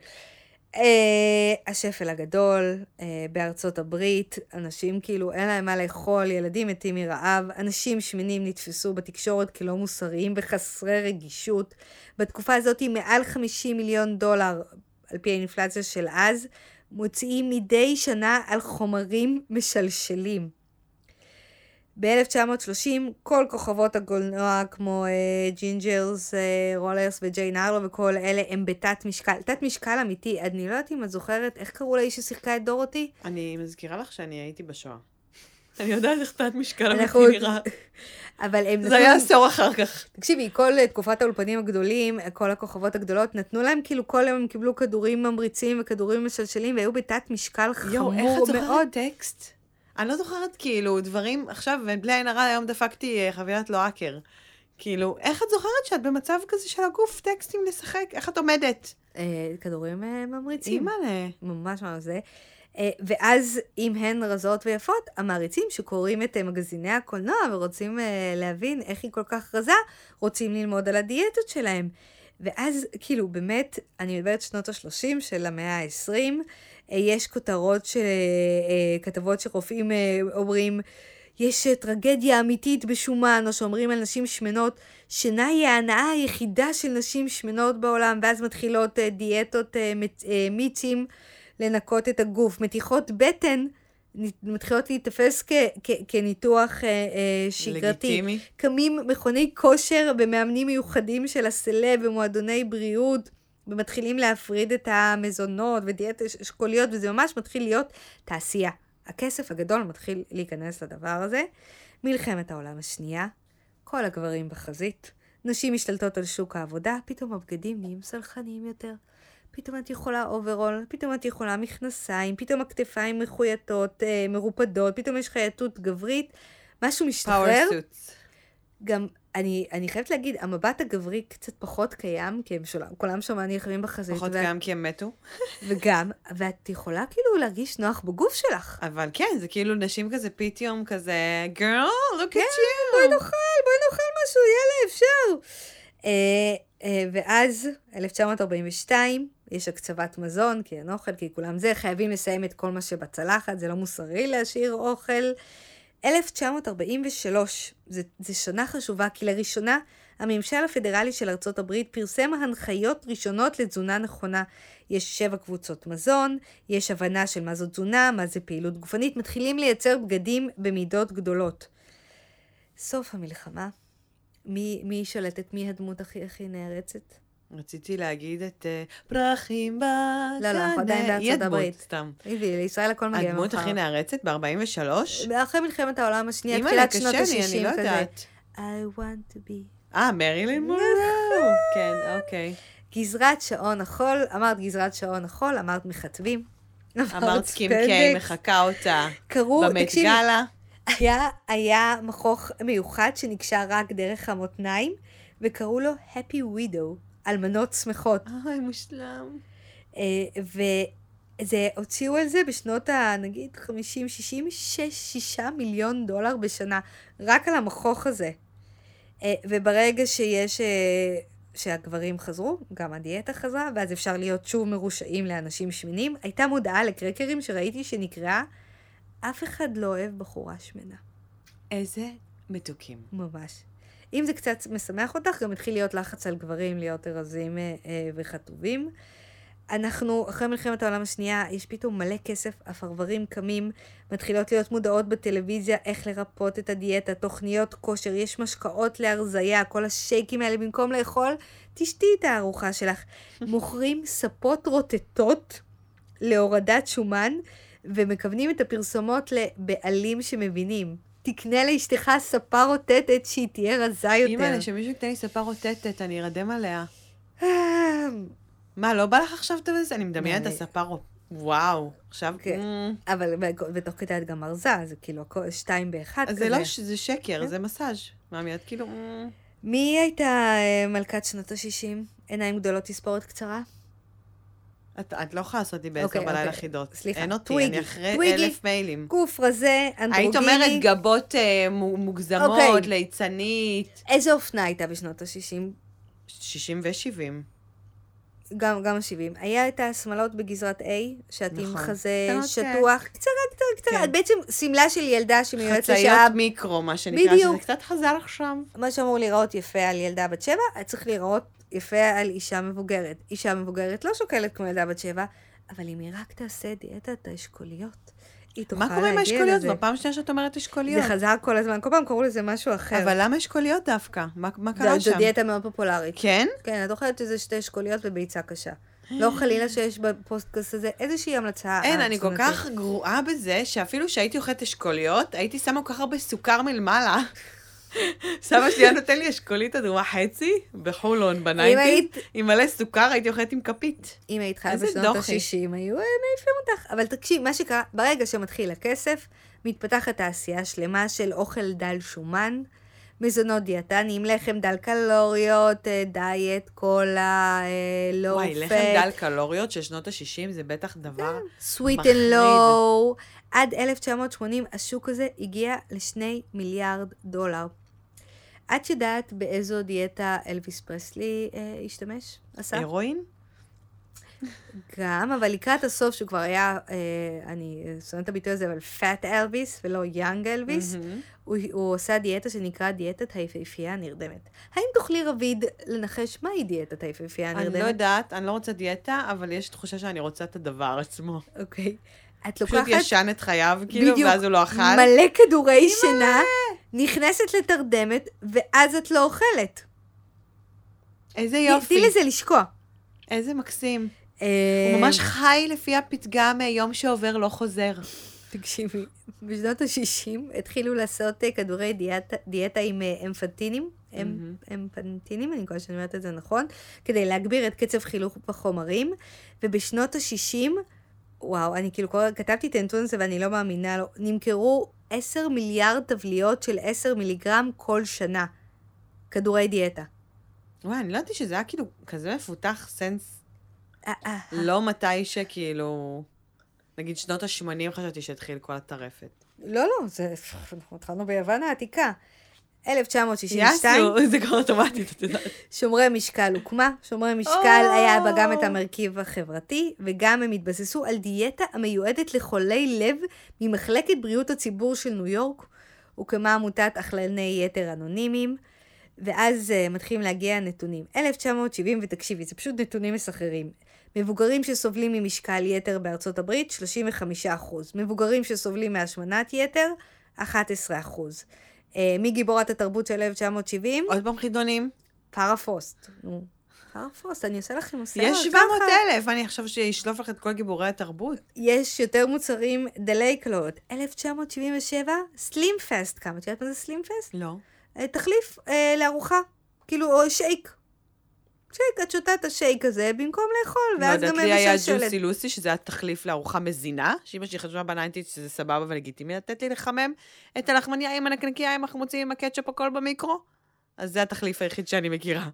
אה, השפל הגדול אה, בארצות הברית, אנשים כאילו אין להם מה לאכול, ילדים מתים מרעב, אנשים שמנים נתפסו בתקשורת כלא מוסריים וחסרי רגישות. בתקופה הזאת מעל 50 מיליון דולר, על פי האינפלציה של אז, מוציאים מדי שנה על חומרים משלשלים. ב-1930 כל כוכבות הקולנוע כמו אה, ג'ינג'ר, אה, רוג'רס וג'ין הארלו וכל אלה הם בתת משקל. תת משקל אמיתי. אני לא יודעת אם את זוכרת איך קראו לאישה ששיחקה את דורותי? אני מזכירה לך שאני הייתי בשואה. אני יודעת איך תת משקל אמיתי נראה. אבל הם זה היה עשור אחר כך. תקשיבי, כל אה, תקופת האולפנים הגדולים, אה, כל הכוכבות הגדולות, נתנו להם כאילו כל יום הם קיבלו כדורים ממריצים וכדורים משלשלים והיו בתת משקל יואו, איך חמור את מאוד. זוכרת טקסט? אני לא זוכרת כאילו דברים, עכשיו, בלי עין הרע, היום דפקתי אה, חבילת לואקר. כאילו, איך את זוכרת שאת במצב כזה של הגוף טקסטים לשחק? איך את עומדת? אה, כדורים אה, ממריצים. אימא'לה. ממש ממש זה. ואז אם הן רזות ויפות, המעריצים שקוראים את מגזיני הקולנוע ורוצים להבין איך היא כל כך רזה, רוצים ללמוד על הדיאטות שלהם. ואז כאילו באמת, אני מדברת שנות ה-30 של המאה ה-20, אה, יש כותרות של אה, כתבות שרופאים אה, אומרים, יש אה, טרגדיה אמיתית בשומן, או שאומרים על נשים שמנות, שינה היא ההנאה היחידה של נשים שמנות בעולם, ואז מתחילות אה, דיאטות אה, אה, מיצים לנקות את הגוף. מתיחות בטן מתחילות להיתפס כ- כ- כניתוח אה, אה, שגרתי. לגיטימי. קמים מכוני כושר במאמנים מיוחדים של הסלב במועדוני בריאות, ומתחילים להפריד את המזונות ודיאטה אש- אשכוליות, וזה ממש מתחיל להיות תעשייה. הכסף הגדול מתחיל להיכנס לדבר הזה. מלחמת העולם השנייה, כל הגברים בחזית, נשים משתלטות על שוק העבודה, פתאום הבגדים נהיים סלחניים יותר. פתאום את יכולה אוברול, פתאום את יכולה מכנסיים, פתאום הכתפיים מחויטות, אה, מרופדות, פתאום יש חייטות גברית, משהו משתחרר. גם, אני, אני חייבת להגיד, המבט הגברי קצת פחות קיים, כי הם שולם, כולם שם נלחמים בחזית. פחות ואת- קיים כי הם מתו. וגם, ואת יכולה כאילו להרגיש נוח בגוף שלך. אבל כן, זה כאילו נשים כזה פתאום כזה, girl, look at כן, you. בואי נאכל, בואי נאכל משהו, יאללה, אפשר. אה, אה, ואז, 1942, יש הקצבת מזון, כי אין אוכל, כי כולם זה, חייבים לסיים את כל מה שבצלחת, זה לא מוסרי להשאיר אוכל. 1943, זה, זה שנה חשובה, כי לראשונה הממשל הפדרלי של ארצות הברית פרסם הנחיות ראשונות לתזונה נכונה. יש שבע קבוצות מזון, יש הבנה של מה זו תזונה, מה זה פעילות גופנית, מתחילים לייצר בגדים במידות גדולות. סוף המלחמה, מי, מי שולטת? מי הדמות הכי הכי נערצת? רציתי להגיד את אה, פרחים בקנה. לא, לא, אנחנו עדיין בארצות היא הדמות, הברית. סתם. תגידי, לישראל הכל מגיע הדמות מאוחר. הכי נערצת ב-43? אחרי מלחמת העולם השנייה, תחילת שנות קשה לי, ה-60 אני לא כזה. יודעת. I want to be. אה, מרילין מונרו. כן, אוקיי. גזרת שעון החול, אמרת גזרת שעון החול, אמרת מחטבים. אמרת קים קיי, מחקה אותה קראו, תקשיבי, גאלה. היה, היה מכוך מיוחד שנקשר רק דרך המותניים, וקראו לו Happy Widow, אלמנות שמחות. אוי, מושלם. אה, וזה, הוציאו על זה בשנות ה... נגיד 50, 60, 6, 6 מיליון דולר בשנה, רק על המכוך הזה. אה, וברגע שיש... אה, שהגברים חזרו, גם הדיאטה חזרה, ואז אפשר להיות שוב מרושעים לאנשים שמנים. הייתה מודעה לקרקרים שראיתי שנקראה אף אחד לא אוהב בחורה שמנה. איזה מתוקים. ממש. אם זה קצת משמח אותך, גם התחיל להיות לחץ על גברים להיות ארזים אה, אה, וחטובים. אנחנו, אחרי מלחמת העולם השנייה, יש פתאום מלא כסף, הפרברים קמים, מתחילות להיות מודעות בטלוויזיה איך לרפות את הדיאטה, תוכניות כושר, יש משקאות להרזייה, כל השייקים האלה, במקום לאכול, תשתי את הארוחה שלך. מוכרים ספות רוטטות להורדת שומן, ומכוונים את הפרסומות לבעלים שמבינים. תקנה לאשתך ספה רוטטת שהיא תהיה רזה יותר. אימא'לה, שמישהו ייתן לי ספה רוטטת, אני ארדם עליה. אה, מה, לא בא לך עכשיו את זה? אני מדמיינת את אני- הספה רוטטת. וואו, עכשיו... כן. אמ, אבל בתוך כדי את גם מרזה, זה כאילו שתיים באחד כזה. זה לא, זה שקר, כן. זה מסאז'. מאמי, את כאילו... אמ, מי הייתה אה, מלכת שנות ה-60? עיניים גדולות, תספורת קצרה? את את לא יכולה לעשות לי בעשר אוקיי, בלילה אוקיי. חידות. סליחה, אין אותי, טוויגי, אני אחרי טוויגי. אלף מיילים. גוף רזה, אנדרוגיני. היית אומרת גבות אה, מו- מוגזמות, אוקיי. ליצנית. איזה אופנה הייתה בשנות ה-60? 60 ו-70. גם, גם ה-70. היה את השמלות בגזרת A, שאת עם נכון. חזה קטנות, שטוח, קצרה, קצרה, קצרה. כן. את בעצם שמלה של ילדה שמיועדת לשעה, חצאיות מיקרו, מה שנקרא, בדיוק. שזה קצת חזר עכשיו. מה שאמור להיראות יפה על ילדה בת שבע, צריך להיראות יפה על אישה מבוגרת. אישה מבוגרת לא שוקלת כמו ילדה בת שבע, אבל אם היא רק תעשה דיאטת האשכוליות, היא תוכל מה להגיע קורה עם לזה. האשכוליות? זו פעם שנייה שאת אומרת אשכוליות. זה חזר כל הזמן, כל פעם קראו לזה משהו אחר. אבל למה אשכוליות דווקא? מה מה זו- קרה זו שם? דיאטה מאוד פופולרית. כן? כן, את אוכלת איזה שתי אשכוליות וביצה קשה. לא חלילה שיש בפודקאסט הזה איזושהי המלצה. אין, אני כל. כך גרועה בזה, שאפילו שהייתי אוכלת אשכוליות, הייתי שמה כל כך הרבה סוכר מלמעלה. סבא שלי היה נותן לי אשכולית אדומה חצי, בחולון, ב nineties, עם מלא סוכר, הייתי אוכלת עם כפית. אם היית חיה איזה בשנות דוחי. ה-60, היו אה, מעיפים אותך. אבל תקשיב, מה שקרה, ברגע שמתחיל הכסף, מתפתחת תעשייה שלמה של אוכל דל שומן, מזונות דיאטניים, לחם דל קלוריות, אה, דיאט קולה, Low וואי, לחם דל קלוריות של שנות ה-60 זה בטח דבר... Sweet מחריד. and Low. עד 1980 השוק הזה הגיע לשני מיליארד דולר. את יודעת באיזו דיאטה אלוויס פרסלי אה, השתמש? עשה? הירואין? גם, אבל לקראת הסוף, שהוא כבר היה, אה, אני שונאת את הביטוי הזה, אבל fat אלוויס ולא young אלוויס. הוא, הוא עושה דיאטה שנקרא דיאטת היפהפייה הנרדמת. האם תוכלי, רביד, לנחש מהי דיאטת היפהפייה אני לא הנרדמת? יודעת, אני לא רוצה דיאטה, אבל יש תחושה שאני רוצה את הדבר עצמו. אוקיי. את פשוט לוקחת ישן את חייו, כאילו, בדיוק, ואז הוא לא אכל. מלא כדורי שינה, נכנסת לתרדמת, ואז את לא אוכלת. איזה תני יופי. לזה לשקוע. איזה מקסים. אה, הוא ממש חי לפי הפתגם יום שעובר לא חוזר. תקשיבי, בשנות ה-60 התחילו לעשות אה, כדורי דיאטה, דיאטה עם אה, אמפנטינים, אמ- אמפנטינים, אני מקווה שאני אומרת את זה נכון, כדי להגביר את קצב חילוך בחומרים, ובשנות ה-60, וואו, אני כאילו קורא, כתבתי את הנתון הזה ואני לא מאמינה לו, נמכרו 10 מיליארד טבליות של 10 מיליגרם כל שנה, כדורי דיאטה. וואי, אני לא ידעתי שזה היה כאילו כזה מפותח סנס, אה, אה, לא מתי שכאילו... נגיד שנות ה-80 חשבתי שהתחיל כל הטרפת. לא, לא, זה, אנחנו התחלנו ביוון העתיקה. 1962, יאסו, זה כבר אוטומטית, את יודעת. שומרי משקל הוקמה, שומרי משקל או. היה בה גם את המרכיב החברתי, וגם הם התבססו על דיאטה המיועדת לחולי לב ממחלקת בריאות הציבור של ניו יורק. הוקמה עמותת אכלני יתר אנונימיים, ואז uh, מתחילים להגיע הנתונים. 1970, ותקשיבי, זה פשוט נתונים מסחררים. מבוגרים שסובלים ממשקל יתר בארצות הברית, 35%. מבוגרים שסובלים מהשמנת יתר, 11%. Uh, מי גיבורת התרבות של 1970? עוד פעם חידונים? פארה פוסט. נו, פארה פוסט, אני עושה לכם עושה יש ככה. 700 אלף, אני עכשיו שאשלוף לך את כל גיבורי התרבות. יש יותר מוצרים דלי קלוריות. 1977, סלים פסט כמה. את יודעת מה זה סלים פסט? לא. אה, תחליף אה, לארוחה. כאילו, או שייק. שייק, את שותה את השייק הזה במקום לאכול, לא ואז יודעת, גם לי היה משלשלת. ג'וסי לוסי, שזה היה תחליף לארוחה מזינה, שאמא שלי חשבה ב nineties שזה סבבה ולגיטימי לתת לי לחמם את הלחמניה עם הנקנקיה, עם החמוצים, עם הקטשופ, הכל במיקרו. אז זה התחליף היחיד שאני מכירה.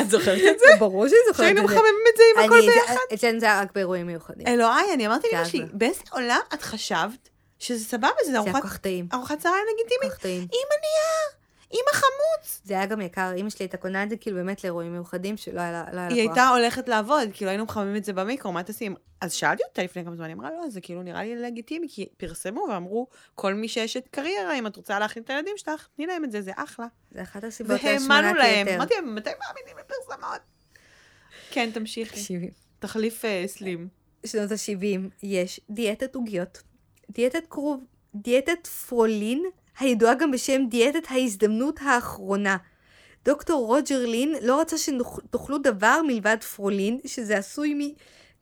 את זוכרת את זה? ברור שאני זוכרת שהיינו את זה. מחממים את זה עם הכל ביחד? אצלנו זה היה רק באירועים מיוחדים. אלוהי, אני אמרתי לאמא שלי. באיזה עולם את חשבת שזה סבבה, זה היה ארוחת כל כך טעים. ארוחת צהריים כל לגיטימית? כך טעים. עם הנייר, עם החמוץ. זה היה גם יקר, אמא שלי הייתה קונה את זה כאילו באמת לאירועים מיוחדים, שלא היה לה לא היה לה היא כוח. הייתה הולכת לעבוד, כאילו היינו מחממים את זה במיקרו, מה תשים? אז שאלתי אותה לפני כמה זמן, היא אמרה, לא, זה כאילו נראה לי לגיטימי, כי פרסמו ואמרו, כל מי שיש את קריירה, אם את רוצה להכין את הילדים שלך, תני להם את זה, זה אחלה. זה אחת הסיבות להשמנת להם. יתר. אמרתי להם, מתי מאמינים לפרסמות? כן, תמשיכי. תחליף אה, סלים. שנות ה-70 יש דיאטת עוגיות, דיאטת כרוב, דיאטת פרולין, הידועה גם בשם דיאטת ההזדמנות האחרונה. דוקטור רוג'ר לין לא רצה שתאכלו דבר מלבד פרולין, שזה עשוי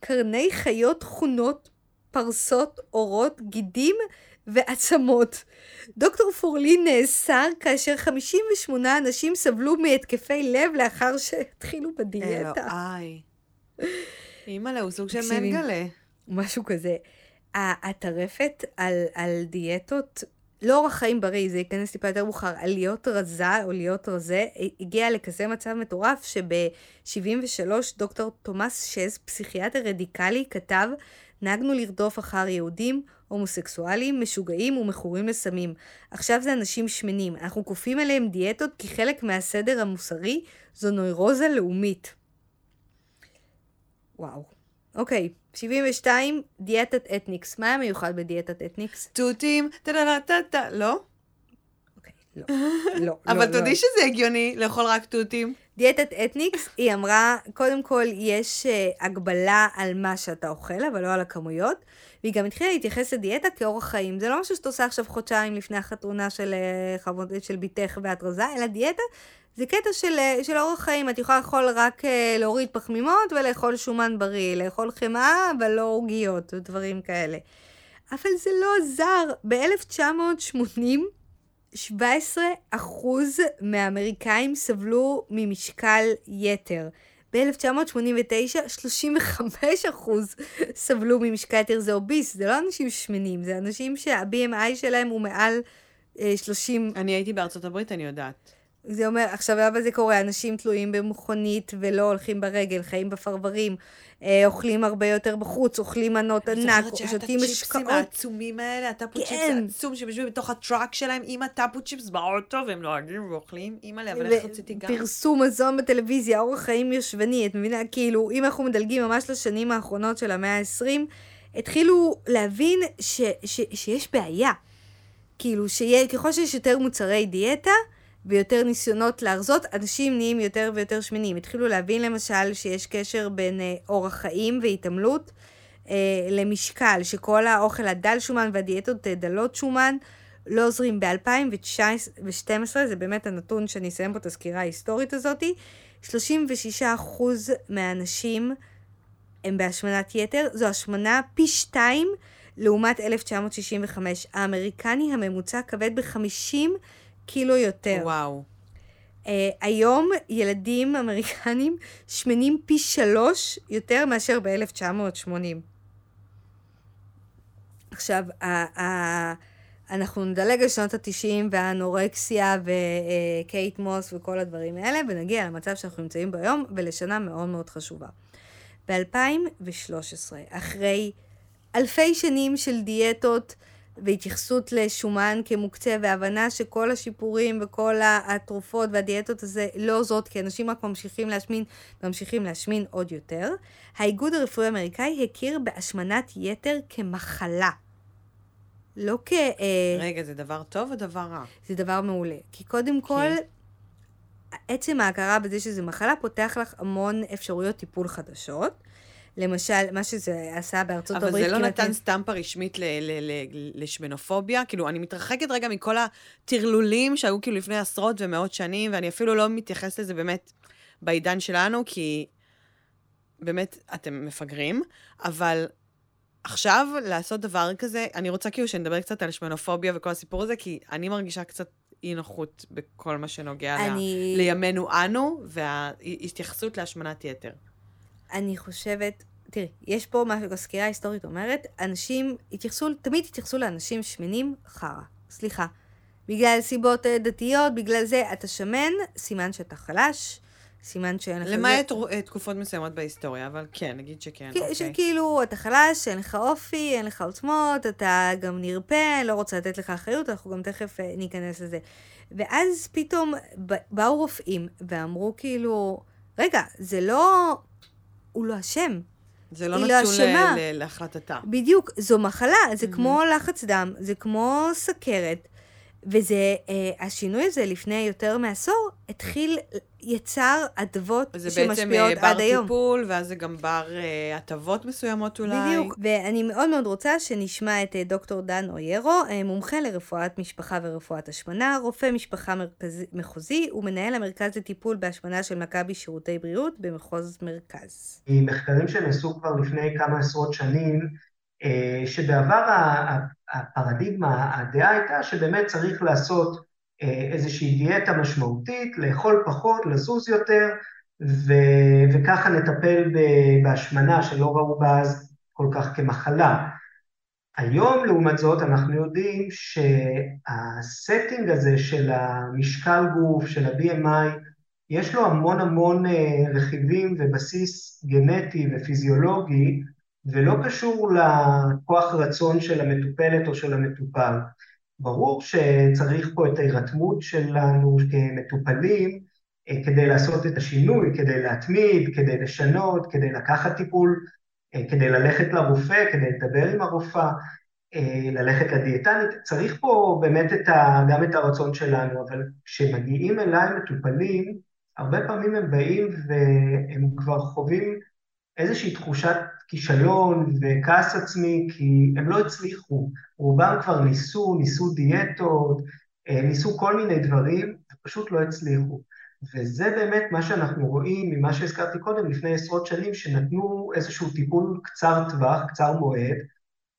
מקרני חיות תכונות, פרסות, אורות, גידים ועצמות. דוקטור פורלין נאסר כאשר 58 אנשים סבלו מהתקפי לב לאחר שהתחילו בדיאטה. אלוהי. אימא'לה, הוא סוג של. מנגלה. משהו כזה. הטרפת על, על דיאטות, לא אורח חיים בריא, זה ייכנס טיפה יותר מאוחר, על להיות רזה או להיות רזה, הגיע לכזה מצב מטורף שב-73 דוקטור תומאס שז, פסיכיאטר רדיקלי, כתב, נהגנו לרדוף אחר יהודים, הומוסקסואלים, משוגעים ומכורים לסמים. עכשיו זה אנשים שמנים. אנחנו כופים עליהם דיאטות כי חלק מהסדר המוסרי זו נוירוזה לאומית. וואו. אוקיי, 72, דיאטת אתניקס. מה היה מיוחד בדיאטת אתניקס? תותים, טה-טה-טה-טה, לא? אוקיי, לא. לא, לא, אבל לא. תודי שזה הגיוני לאכול רק תותים. דיאטת אתניקס, היא אמרה, קודם כל יש uh, הגבלה על מה שאתה אוכל, אבל לא על הכמויות, והיא גם התחילה להתייחס לדיאטה כאורח חיים. זה לא משהו שאתה עושה עכשיו חודשיים לפני החתונה של, uh, של בתך ואת רזה, אלא דיאטה זה קטע של, uh, של אורח חיים. את יכולה לאכול רק uh, להוריד פחמימות ולאכול שומן בריא, לאכול חמאה, אבל לא עוגיות ודברים כאלה. אבל זה לא עזר. ב-1980, 17 אחוז מהאמריקאים סבלו ממשקל יתר. ב-1989, 35 אחוז סבלו ממשקל יתר. זה אוביס, זה לא אנשים שמנים, זה אנשים שה-BMI שלהם הוא מעל אה, 30. אני הייתי בארצות הברית, אני יודעת. זה אומר, עכשיו למה זה קורה? אנשים תלויים במכונית ולא הולכים ברגל, חיים בפרברים, אה, אוכלים הרבה יותר בחוץ, אוכלים מנות ענק, שותים הצ'יפסים משקאות. העצומים האלה, הטאפו צ'יפס כן. העצום, שהם יושבים בתוך הטראק שלהם עם הטאפו צ'יפס באוטו, והם נוהגים ואוכלים, אימא'לה, אבל איך רציתי גם. פרסום מזון בטלוויזיה, אורח חיים יושבני, את מבינה? כאילו, אם אנחנו מדלגים ממש לשנים האחרונות של המאה ה-20, התחילו להבין ש, ש, שיש בעיה. כאילו, שיה, ככל שיש יותר מוצרי דיאטה ויותר ניסיונות להרזות, אנשים נהיים יותר ויותר שמנים. התחילו להבין למשל שיש קשר בין אה, אורח חיים והתעמלות אה, למשקל, שכל האוכל הדל שומן והדיאטות אה, דלות שומן לא עוזרים. ב-2012, זה באמת הנתון שאני אסיים פה את הסקירה ההיסטורית הזאתי, 36% מהאנשים הם בהשמנת יתר, זו השמנה פי שתיים לעומת 1965. האמריקני הממוצע כבד ב-50 קילו יותר. וואו. Uh, היום ילדים אמריקנים שמנים פי שלוש יותר מאשר ב-1980. עכשיו, ה- ה- אנחנו נדלג על שנות ה-90 והאנורקסיה וקייט מוס וכל הדברים האלה, ונגיע למצב שאנחנו נמצאים בו היום, ולשנה מאוד מאוד חשובה. ב-2013, אחרי אלפי שנים של דיאטות והתייחסות לשומן כמוקצה, והבנה שכל השיפורים וכל התרופות והדיאטות הזה לא עוזרות, כי אנשים רק ממשיכים להשמין, ממשיכים להשמין עוד יותר, האיגוד הרפואי האמריקאי הכיר בהשמנת יתר כמחלה. לא כ... אה, רגע, זה דבר טוב או דבר רע? זה דבר מעולה. כי קודם כל, עצם ההכרה בזה שזה מחלה פותח לך המון אפשרויות טיפול חדשות. למשל, מה שזה עשה בארצות אבל הברית... זה לא נתן אין- סטמפה רשמית ל- ל- ל- לשמנופוביה? כאילו, אני מתרחקת רגע מכל הטרלולים שהיו כאילו לפני עשרות ומאות שנים, ואני אפילו לא מתייחסת לזה באמת בעידן שלנו, כי באמת, אתם מפגרים, אבל עכשיו לעשות דבר כזה, אני רוצה כאילו שנדבר קצת על שמנופוביה וכל הסיפור הזה, כי אני מרגישה קצת אי נוחות בכל מה שנוגע אני- ל... לימינו אנו, וההתייחסות להשמנת יתר. אני חושבת, תראי, יש פה משהו, הסקירה ההיסטורית אומרת, אנשים התייחסו, תמיד התייחסו לאנשים שמנים חרא. סליחה. בגלל סיבות אה, דתיות, בגלל זה אתה שמן, סימן שאתה חלש, סימן שאין לך... זה- למעט רו- אה, תקופות מסוימות בהיסטוריה, אבל כן, נגיד שכן, כי- אוקיי. שכאילו, אתה חלש, אין לך אופי, אין לך עוצמות, אתה גם נרפה, לא רוצה לתת לך אחריות, אנחנו גם תכף אה, ניכנס לזה. ואז פתאום באו רופאים ואמרו כאילו, רגע, זה לא... הוא לא אשם. זה לא לא נתון אשמה. ל- ל- להחלטתה. בדיוק, זו מחלה, זה Mhm. כמו לחץ דם, זה כמו סכרת. וזה, אה, השינוי הזה לפני יותר מעשור, התחיל, יצר אדוות זה בעצם אה, שמשפיעות בר עד היום. טיפול, ואז זה גם בר אה, הטבות מסוימות אולי. בדיוק, ואני מאוד מאוד רוצה שנשמע את אה, דוקטור דן אוירו, אה, מומחה לרפואת משפחה ורפואת השמנה, רופא משפחה מרכז, מחוזי ומנהל המרכז לטיפול בהשמנה של מכבי שירותי בריאות במחוז מרכז. מחקרים שנעשו כבר לפני כמה עשרות שנים, אה, שבעבר ה- ה- הפרדיגמה, הדעה הייתה שבאמת צריך לעשות אה, איזושהי דיאטה משמעותית, לאכול פחות, לזוז יותר, ו- וככה נטפל בהשמנה שלא ראו בה אז כל כך כמחלה. היום, לעומת זאת, אנחנו יודעים שהסטינג הזה של המשקל גוף, של ה-BMI, יש לו המון המון אה, רכיבים ובסיס גנטי ופיזיולוגי, ולא קשור לכוח רצון של המטופלת או של המטופל. ברור שצריך פה את ההירתמות שלנו כמטופלים אה, כדי לעשות את השינוי, כדי להתמיד, כדי לשנות, כדי לקחת טיפול, אה, כדי ללכת לרופא, כדי לדבר עם הרופאה, אה, ללכת לדיאטנית. צריך פה באמת את ה, גם את הרצון שלנו, אבל כשמגיעים אליי מטופלים, הרבה פעמים הם באים והם כבר חווים איזושהי תחושת כישלון וכעס עצמי, כי הם לא הצליחו. רובם כבר ניסו, ניסו דיאטות, אה, ניסו כל מיני דברים, ופשוט לא הצליחו. וזה באמת מה שאנחנו רואים ממה שהזכרתי קודם, לפני עשרות שנים, שנתנו איזשהו טיפול קצר טווח, קצר מועד,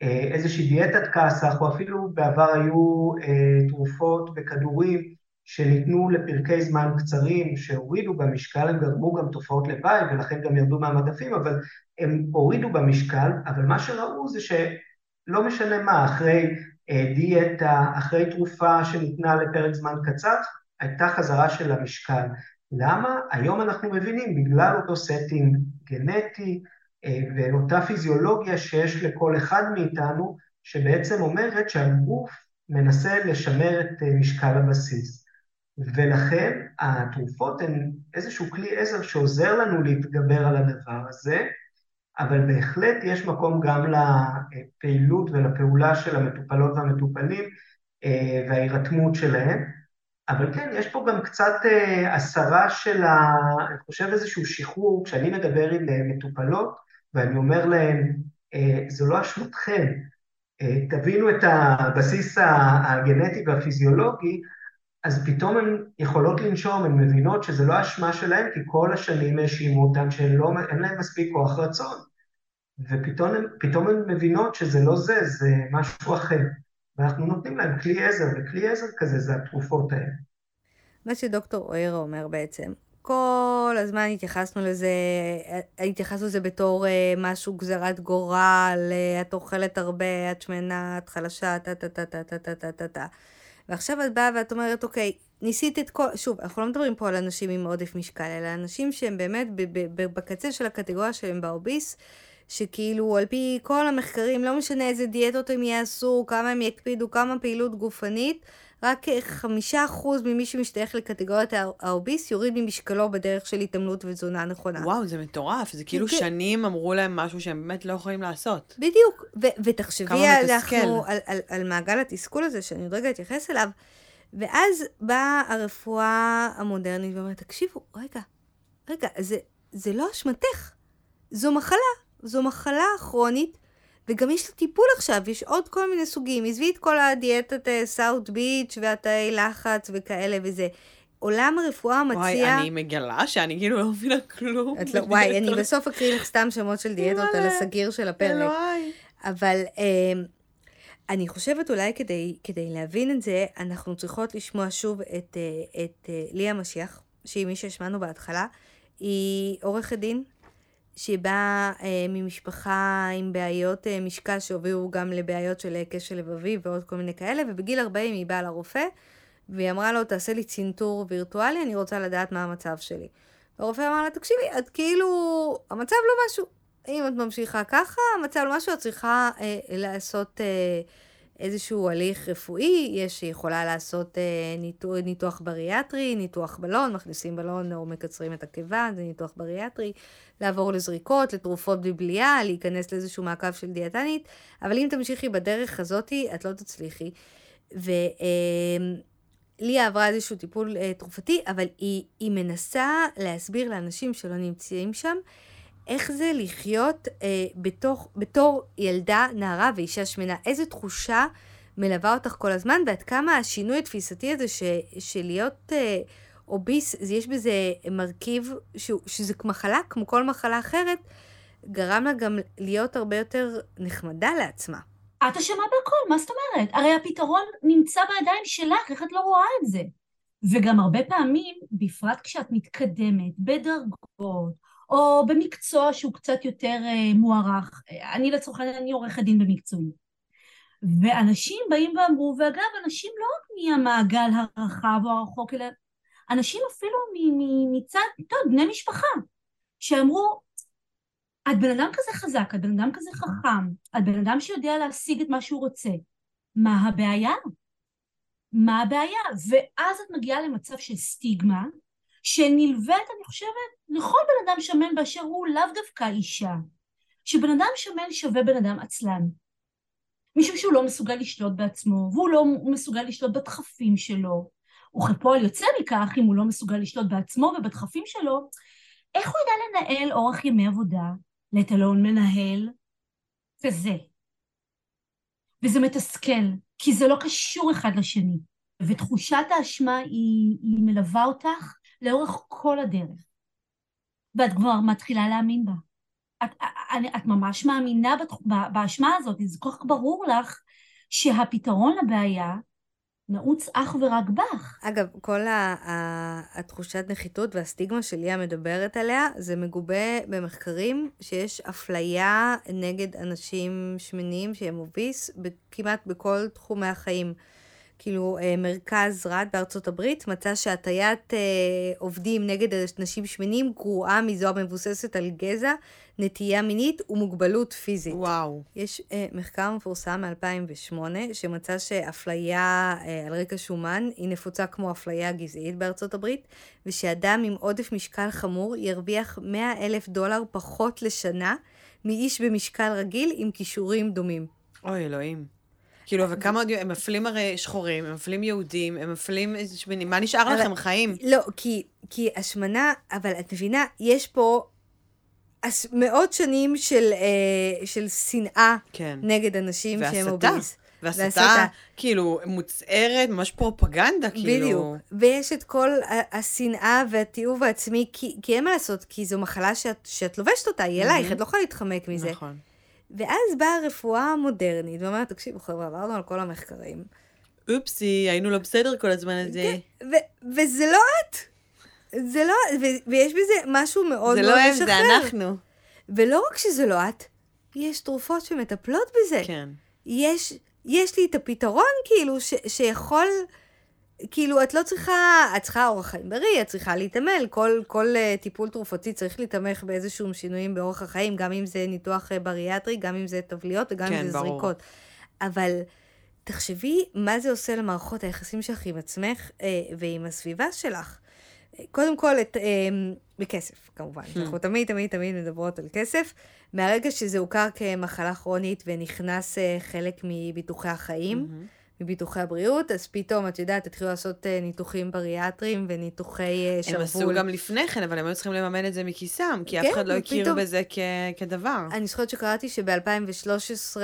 אה, איזושהי דיאטת כסח, או אפילו בעבר היו אה, תרופות וכדורים שניתנו לפרקי זמן קצרים, שהורידו במשקל, הם גרמו גם תופעות לוואי, ולכן גם ירדו מהמדפים, אבל הם הורידו במשקל, אבל מה שראו זה שלא משנה מה, אחרי אה, דיאטה, אחרי תרופה שניתנה לפרק זמן קצר, הייתה חזרה של המשקל. למה? היום אנחנו מבינים, בגלל אותו setting גנטי אה, ואותה פיזיולוגיה שיש לכל אחד מאיתנו, שבעצם אומרת שהגוף מנסה לשמר את אה, משקל הבסיס. ולכן התרופות הן איזשהו כלי עזר שעוזר לנו להתגבר על הדבר הזה, אבל בהחלט יש מקום גם לפעילות ולפעולה של המטופלות והמטופלים אה, וההירתמות שלהם. אבל כן, יש פה גם קצת אה, הסרה של ה... אני חושב איזשהו שחרור, כשאני מדבר עם אה, מטופלות, ואני אומר להן, זו לא אשמתכם, תבינו את הבסיס הגנטי והפיזיולוגי, אז פתאום הן יכולות לנשום, הן מבינות שזה לא אשמה שלהן, כי כל השנים האשימו אותן שאין להן מספיק כוח רצון. ופתאום הן, מבינות שזה לא זה, זה משהו אחר. ואנחנו נותנים להם כלי עזר, וכלי עזר כזה זה התרופות האלה. מה שדוקטור אוירה אומר בעצם, כל הזמן התייחסנו לזה, התייחסנו לזה בתור אה, משהו גזירת גורל, אה, את אוכלת הרבה, את שמנה, את חלשה, טה טה טה טה טה טה טה טה טה. ועכשיו את באה ואת אומרת, אוקיי, ניסית את כל... שוב, אנחנו לא מדברים פה על אנשים עם עודף משקל, אלא אנשים שהם באמת בקצה של הקטגוריה שלהם באוביס, שכאילו על פי כל המחקרים, לא משנה איזה דיאטות הם יעשו, כמה הם יקפידו, כמה פעילות גופנית, רק חמישה אחוז ממי שמשתייך לקטגוריית הא- האוביס יוריד ממשקלו בדרך של התעמלות ותזונה נכונה. וואו, זה מטורף, זה כאילו. שנים אמרו להם משהו שהם באמת לא יכולים לעשות. בדיוק, ו- ותחשבי אנחנו. על, על, על מעגל התסכול הזה, שאני עוד רגע אתייחס אליו, ואז באה הרפואה המודרנית ואומרת, תקשיבו, רגע, רגע, זה, זה לא אשמתך, זו מחלה, זו מחלה כרונית, וגם יש לה טיפול עכשיו, יש עוד כל מיני סוגים, עזבי את כל הדיאטת סאוט ביץ' והתאי לחץ וכאלה וזה. עולם הרפואה מציע... וואי, אני מגלה שאני כאילו לא מבינה כלום. את לא, וואי, אני בסוף אקריא לך סתם שמות של דיאטות על הסגיר של הפרק. אבל אה, אני חושבת אולי כדי, כדי להבין את זה, אנחנו צריכות לשמוע שוב את, אה, את אה, ליה משיח, שהיא מי שהשמענו בהתחלה. היא עורכת דין, באה אה, ממשפחה עם בעיות אה, משקל שהובילו גם לבעיות של אה, קשר לבבי ועוד כל מיני כאלה, ובגיל 40 היא באה לרופא, והיא אמרה לו, תעשה לי צנתור וירטואלי, אני רוצה לדעת מה המצב שלי. והרופא אמר לה, תקשיבי, את כאילו, המצב לא משהו. אם את ממשיכה ככה, המצב לא משהו, את צריכה אה, לעשות אה, איזשהו הליך רפואי, יש, יכולה לעשות אה, ניתוח, ניתוח בריאטרי, ניתוח בלון, מכניסים בלון או מקצרים את הקיבה, זה ניתוח בריאטרי, לעבור לזריקות, לתרופות בלי בליעה, להיכנס לאיזשהו מעקב של דיאטנית, אבל אם תמשיכי בדרך הזאתי, את לא תצליחי. ו... אה, עברה איזשהו טיפול אה, תרופתי, אבל היא, היא מנסה להסביר לאנשים שלא נמצאים שם, איך זה לחיות אה, בתוך, בתור ילדה, נערה ואישה שמנה. איזה תחושה מלווה אותך כל הזמן, ועד כמה השינוי התפיסתי הזה ש, של להיות אה, אוביס, יש בזה מרכיב שהוא, שזה מחלה, כמו כל מחלה אחרת, גרם לה גם להיות הרבה יותר נחמדה לעצמה. את אשמה בהכל, מה זאת אומרת? הרי הפתרון נמצא בידיים שלך, איך את לא רואה את זה? וגם הרבה פעמים, בפרט כשאת מתקדמת בדרגות, או במקצוע שהוא קצת יותר uh, מוערך, אני לצורך העניין, אני עורכת דין במקצועי. ואנשים באים ואמרו, ואגב, אנשים לא רק מהמעגל הרחב או הרחוק, אלא אנשים אפילו מצד, טוב, בני משפחה, שאמרו, את בן אדם כזה חזק, את בן אדם כזה חכם, את בן אדם שיודע להשיג את מה שהוא רוצה. מה הבעיה? מה הבעיה? ואז את מגיעה למצב של סטיגמה, שנלווית, אני חושבת, לכל בן אדם שמן באשר הוא לאו דווקא אישה. שבן אדם שמן שווה בן אדם עצלן. משום שהוא לא מסוגל לשלוט בעצמו, והוא לא מסוגל לשלוט בדחפים שלו. וכפועל יוצא מכך, אם הוא לא מסוגל לשלוט בעצמו ובדחפים שלו, איך הוא ידע לנהל אורח ימי עבודה, לטלון מנהל, וזה. וזה מתסכל, כי זה לא קשור אחד לשני. ותחושת האשמה היא, היא מלווה אותך לאורך כל הדרך. ואת כבר מתחילה להאמין בה. את, את, את ממש מאמינה באשמה הזאת, זה כל כך ברור לך שהפתרון לבעיה נעוץ אך ורק בך. אגב, כל התחושת נחיתות והסטיגמה שליה מדברת עליה, זה מגובה במחקרים שיש אפליה נגד אנשים שמנים שהם אוביס כמעט בכל תחומי החיים. כאילו, אה, מרכז רד בארצות הברית מצא שהטיית אה, עובדים נגד אנשים שמנים גרועה מזו המבוססת על גזע, נטייה מינית ומוגבלות פיזית. וואו. יש אה, מחקר מפורסם מ-2008 שמצא שאפליה על רקע שומן היא נפוצה כמו אפליה גזעית בארצות הברית, ושאדם עם עודף משקל חמור ירוויח 100 אלף דולר פחות לשנה מאיש במשקל רגיל עם כישורים דומים. אוי, אלוהים. כאילו, וכמה עוד, הם מפלים הרי שחורים, הם מפלים יהודים, הם מפלים שמנים, מה נשאר לכם, חיים? לא, כי, כי השמנה, אבל את מבינה, יש פה מאות שנים של, אה, של שנאה כן. נגד אנשים והסתה. שהם אוביס. והסתה, והסתה, כאילו, מוצהרת, ממש פרופגנדה, כאילו. בדיוק. ויש את כל השנאה והתיעוב העצמי, כי, כי אין מה לעשות, כי זו מחלה שאת, שאת לובשת אותה, היא אלייך, את לא יכולה להתחמק מזה. נכון. ואז באה הרפואה המודרנית, ואומרת, תקשיבו חבר'ה, עברנו על כל המחקרים. אופסי, היינו לא בסדר כל הזמן הזה. כן, וזה לא את. זה לא, ו- ויש בזה משהו מאוד מאוד משחרר. זה לא הם, זה אנחנו. ולא רק שזה לא את, יש תרופות שמטפלות בזה. כן. יש, יש לי את הפתרון, כאילו, ש- שיכול... כאילו, את לא צריכה, את צריכה אורח חיים בריא, את צריכה להתעמל, כל, כל uh, טיפול תרופתי צריך להתמך באיזשהם שינויים באורח החיים, גם אם זה ניתוח uh, בריאטרי, גם אם זה טבליות וגם כן, אם זה ברור. זריקות. אבל תחשבי מה זה עושה למערכות היחסים שלך עם עצמך uh, ועם הסביבה שלך. קודם כל, את, uh, בכסף, כמובן. Hmm. אנחנו תמיד, תמיד, תמיד מדברות על כסף. מהרגע שזה הוכר כמחלה כרונית ונכנס uh, חלק מביטוחי החיים, mm-hmm. מביטוחי הבריאות, אז פתאום, את יודעת, התחילו לעשות uh, ניתוחים בריאטריים וניתוחי uh, שרוול. הם עשו גם לפני כן, אבל הם היו צריכים לממן את זה מכיסם, כי כן, אף אחד לא הכיר פתאום... בזה כ- כדבר. אני זוכרת שקראתי שב-2013...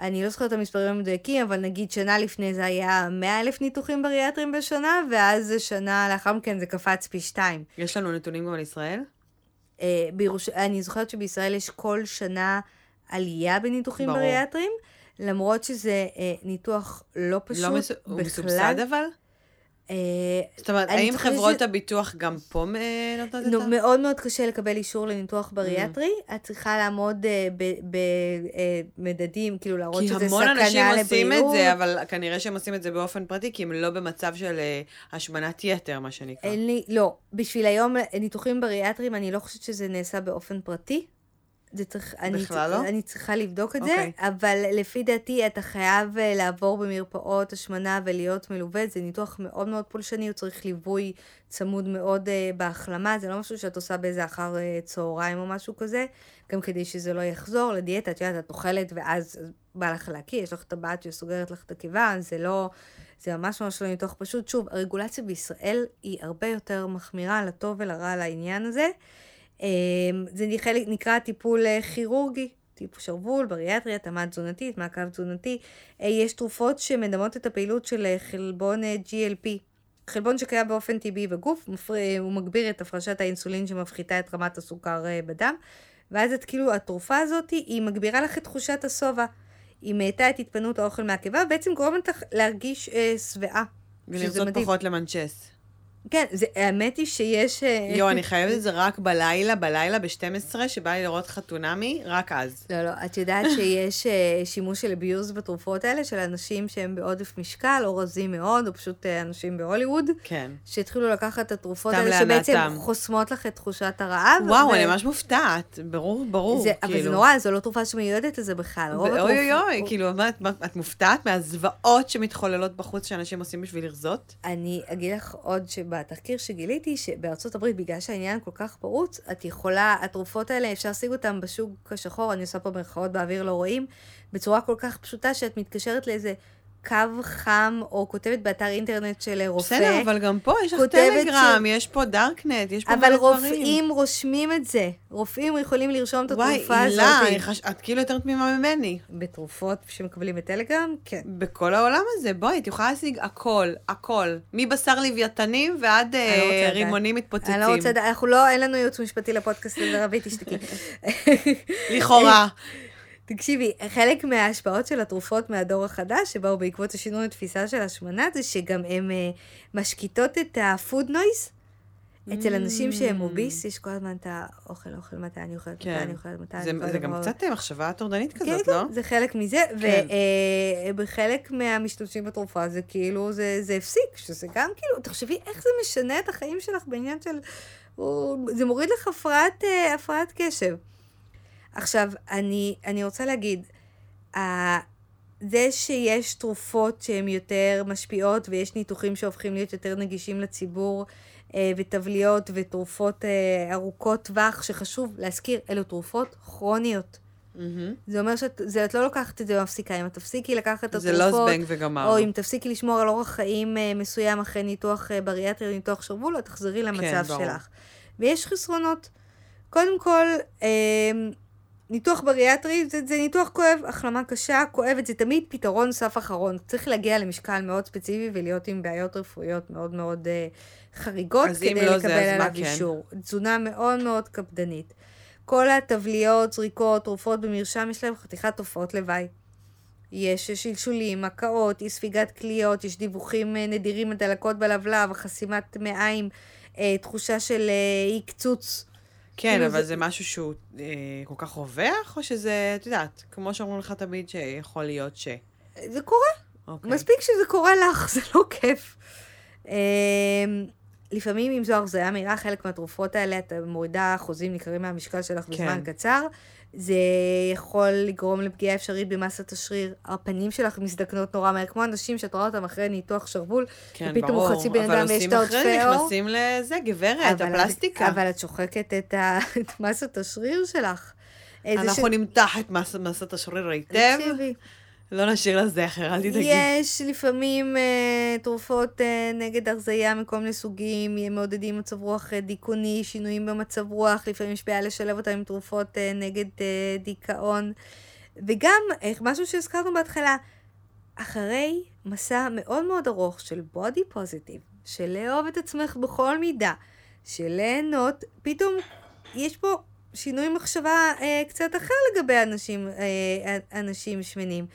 אני לא זוכרת את המספרים המדויקים, אבל נגיד שנה לפני זה היה 100 אלף ניתוחים בריאטריים בשנה, ואז שנה לאחר מכן זה קפץ פי שתיים. יש לנו נתונים גם על ישראל? בירוש... אני זוכרת שבישראל יש כל שנה עלייה בניתוחים ברור. בריאטריים. למרות שזה אה, ניתוח לא פשוט לא מס... הוא בכלל. מסובסד אבל? אה, זאת אומרת, האם חברות ש- הביטוח גם פה אה, נותנות את נו, ה... מאוד מאוד קשה לקבל אישור לניתוח Mm. בריאטרי. את צריכה לעמוד במדדים, כאילו להראות כי שזה המון סכנה אנשים עושים את לבריאות. זה, אבל כנראה שהם עושים את זה באופן פרטי, כי הם לא במצב של אה, השמנת יתר, מה שנקרא. אין לי, לא. בשביל היום ניתוחים בריאטריים, אני לא חושבת שזה נעשה באופן פרטי. זה צריך, אני, בכלל לא? אני צריכה לבדוק את זה, אוקיי. אבל לפי דעתי אתה חייב אה, לעבור במרפאות השמנה ולהיות מלווה, זה ניתוח מאוד מאוד פולשני, הוא צריך ליווי צמוד מאוד אה, בהחלמה, זה לא משהו שאת עושה באיזה אחר אה, צהריים או משהו כזה, גם כדי שזה לא יחזור לדיאטה, את יודעת, את אוכלת ואז בא לך להקיא, יש לך טבעת שסוגרת לך את הקיבה, זה לא... זה ממש ממש לא ניתוח פשוט. שוב, הרגולציה בישראל היא הרבה יותר מחמירה לטוב ולרע לעניין הזה. אמ, זה נקרא טיפול אה, כירורגי, טיפול שרוול, בריאטריה, התאמה תזונתית, מעקב תזונתי. אה, יש תרופות שמדמות את הפעילות של אה, חלבון GLP. חלבון שקיים באופן טבעי בגוף. הוא מגביר את הפרשת האינסולין שמפחיתה את רמת הסוכר בדם, ואז את כאילו, התרופה הזאת, היא מגבירה לך את תחושת השובע. היא מאטה את התפנות האוכל מהקיבה, ובעצם גורמת לך להרגיש אה, שבעה. ולרצות. פחות למנצ'ס. כן, זה, האמת היא שיש... אה, יואו, אני חייבת את זה רק בלילה, בלילה ב-12, שבא לי לראות חתונמי, רק אז. לא, לא, את יודעת שיש אה, שימוש של אביוז בתרופות האלה, של אנשים שהם בעודף משקל, או רזים מאוד, או פשוט אה, אנשים בהוליווד, כן. שהתחילו לקחת את התרופות האלה, שבעצם להנאתם. חוסמות לך את תחושת הרעב. וואו, ו- אני ממש מופתעת. ברור, ברור. זה, אבל זה כאילו. נורא, זו לא תרופה שמיועדת לזה בכלל. רוב אוי אוי אוי, כאילו, מה, את- מה, את מופתעת מהזוועות שמתחוללות בחוץ שאנשים עושים בשביל לרזות? אני אגיד לך עוד שבתחקיר שגיליתי, שבארצות הברית, בגלל שהעניין כל כך פרוץ, את יכולה, התרופות האלה, אפשר להשיג אותן בשוק השחור, אני עושה פה מירכאות באוויר, לא רואים, בצורה כל כך פשוטה, שאת מתקשרת לאיזה קו חם, או כותבת באתר אינטרנט של רופא. בסדר, אבל גם פה יש לך טלגרם, יש פה דארקנט, יש פה אבל מלא דברים. רופאים רושמים את זה. רופאים יכולים לרשום את וואי, התרופה הזאת. הילה, אני חש- את כאילו יותר תמימה ממני. בתרופות שמקבלים בטלגרם? כן. בכל העולם הזה, בואי, את יכולה להשיג הכל, הכל. מבשר לוויתנים ועד לא אה. רימונים מתפוצצים. אני לא רוצה, לדעת, אנחנו לא, אין לנו ייעוץ משפטי לפודקאסט הזה, רבי, תשתקי. לכאורה. תקשיבי, חלק מההשפעות של התרופות מהדור החדש, שבאו בעקבות השינוי התפיסה של השמנה, זה שגם הן אה, משקיטות את ה-food noise. אצל אנשים שהם אוביס, יש כל הזמן את האוכל, אוכל, מתי אני אוכלת, מתי כן. אני אוכלת, מתי אני אוכלת. זה גם קצת אה, מחשבה טורדנית כן, כזאת, כן, לא? זה חלק מזה, כן. ובחלק מהמשתמשים בתרופה זה כאילו, זה, הפסיק, שזה גם כאילו, תחשבי איך זה משנה את החיים שלך בעניין של, זה מוריד לך אה, הפרעת קשב. עכשיו, אני, אני רוצה להגיד, זה שיש תרופות שהן יותר משפיעות ויש ניתוחים שהופכים להיות יותר נגישים לציבור אה, ותבליות ותרופות אה, ארוכות טווח, שחשוב להזכיר, אלו תרופות כרוניות. מהמם. זה אומר שאת זה, את לא לוקחת את זה ומפסיקה. אם את תפסיקי לקחת את זה התרופות, לא זבנג וגמרנו. או אם תפסיקי לשמור על אורח חיים אה, מסוים אחרי ניתוח בריאטרי או ניתוח שרוול, את תחזרי למצב כן. שלך. ויש חסרונות. קודם כל, אה, ניתוח בריאטרי זה, זה ניתוח כואב, החלמה קשה, כואבת, זה תמיד פתרון סף אחרון. צריך להגיע למשקל מאוד ספציפי ולהיות עם בעיות רפואיות מאוד מאוד אה, חריגות, כדי לא לקבל זה, עליו כן? אישור. תזונה מאוד מאוד קפדנית. כל התבליות, זריקות, תרופות במרשם, יש להם חתיכת תופעות לוואי. יש שלשולים, הקאות, אי ספיגת כליות, יש דיווחים אה, נדירים על דלקות בלבלב, חסימת מעיים, אה, תחושה של אה, אי קצוץ. כן, כאילו אבל זה- משהו שהוא אה, כל כך רווח, או שזה, את יודעת, כמו שאומרים לך תמיד שיכול להיות ש... זה קורה, אוקיי. מספיק שזה קורה לך, זה לא כיף. אה, לפעמים, אם זו הרזיה מהירה, חלק מהתרופות האלה, את מורידה אחוזים ניכרים מהמשקל שלך בזמן כן. קצר. זה יכול לגרום לפגיעה אפשרית במסת השריר. הפנים שלך מזדקנות נורא מהר, כמו אנשים שאת רואה אותם אחרי ניתוח שרוול, כן, ופתאום הוא ברור. חצי בן אבל אדם ויש עושים את העודפי אחרי, עור. נכנסים לזה, גברת, אבל את- הפלסטיקה. אבל את שוחקת את, ה... את מסת השריר שלך. אנחנו נמתח את מס- מסת השריר היטב, תקשיבי, לא נשאיר לזכר, אל תדאגי. יש לפעמים אה, תרופות אה, נגד הרזייה מכל מיני סוגים, מעודדים מצב רוח אה, דיכאוני, שינויים במצב רוח, לפעמים יש בעיה לשלב אותם עם תרופות אה, נגד אה, דיכאון. וגם, אה, משהו שהזכרנו בהתחלה, אחרי מסע מאוד מאוד ארוך של בודי פוזיטיב, של לאהוב את עצמך בכל מידה, של ליהנות, פתאום יש פה שינוי מחשבה אה, קצת אחר לגבי אנשים, אה, אנשים שמנים.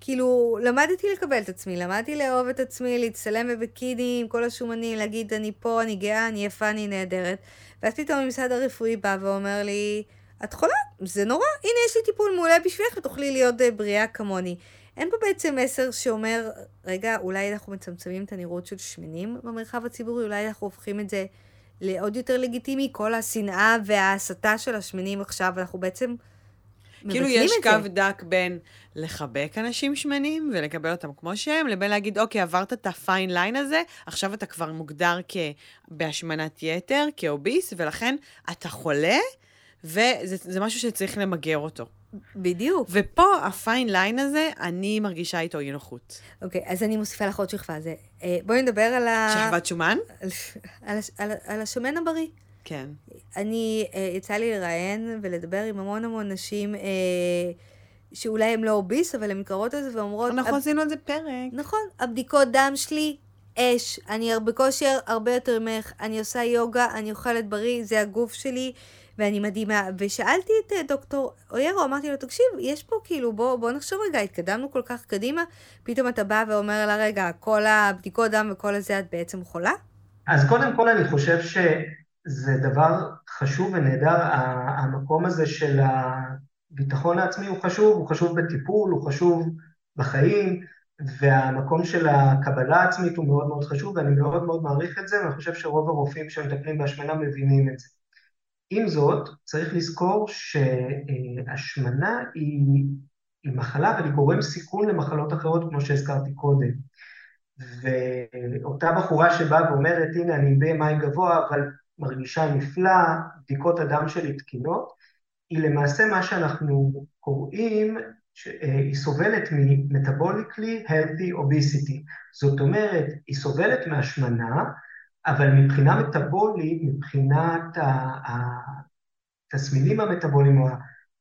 כאילו, למדתי לקבל את עצמי, למדתי לאהוב את עצמי, להצטלם בביקיני עם כל השומנים, להגיד, אני פה, אני גאה, אני יפה, אני נהדרת. ואז פתאום המשרד הרפואי בא ואומר לי, את חולה, זה נורא, הנה יש לי טיפול מעולה בשבילך ותוכלי להיות אה, בריאה כמוני. אין פה בעצם מסר שאומר, רגע, אולי אנחנו מצמצמים את הנראות של שמנים במרחב הציבורי, אולי אנחנו הופכים את זה לעוד יותר לגיטימי, כל השנאה וההסתה של השמנים עכשיו, אנחנו בעצם כאילו יש קו דק בין לחבק אנשים שמנים ולקבל אותם כמו שהם, לבין להגיד, אוקיי, עברת את ה fine line הזה, עכשיו אתה כבר מוגדר בהשמנת יתר, כ obese, ולכן אתה חולה, וזה משהו שצריך למגר אותו. בדיוק. ופה ה fine line הזה, אני מרגישה איתו אי נוחות. אוקיי, אז אני מוסיפה לך עוד שכבה. זה, אה, בואי נדבר על ה... שכבת שומן? על, על, על, על השמן הבריא. כן. אני, אה, יצא לי לראיין ולדבר עם המון המון נשים אה, שאולי הן לא אוביס, אבל הן מתקרבות על זה ואומרות... אנחנו עשינו על זה פרק. נכון, הבדיקות דם שלי, אש. אני בכושר הרבה יותר ממך, אני עושה יוגה, אני אוכלת בריא, זה הגוף שלי. ואני מדהימה. ושאלתי את אה, דוקטור אוירו, אמרתי לו, תקשיב, יש פה כאילו, בוא, בוא נחשוב רגע, התקדמנו כל כך קדימה, פתאום אתה בא ואומר לה, רגע, כל הבדיקות דם וכל הזה, את בעצם חולה? אז קודם כל אני חושב שזה דבר חשוב ונהדר, המקום הזה של הביטחון העצמי הוא חשוב, הוא חשוב בטיפול, הוא חשוב בחיים, והמקום של הקבלה העצמית הוא מאוד מאוד חשוב, ואני מאוד מאוד מעריך את זה, ואני חושב שרוב הרופאים שמטפלים בהשמנה מבינים את זה. עם זאת, צריך לזכור שהשמנה היא, היא מחלה, אבל היא גורם סיכון למחלות אחרות, כמו שהזכרתי קודם. ואותה בחורה שבאה ואומרת, הנה, אני ב-MI גבוה, אבל מרגישה נפלא, בדיקות הדם שלי תקינות, היא למעשה מה שאנחנו קוראים, היא סובלת מ-metabolically healthy obesity. זאת אומרת, היא סובלת מהשמנה, אבל מבחינה מטאבולית, מבחינת התסמינים המטאבוליים או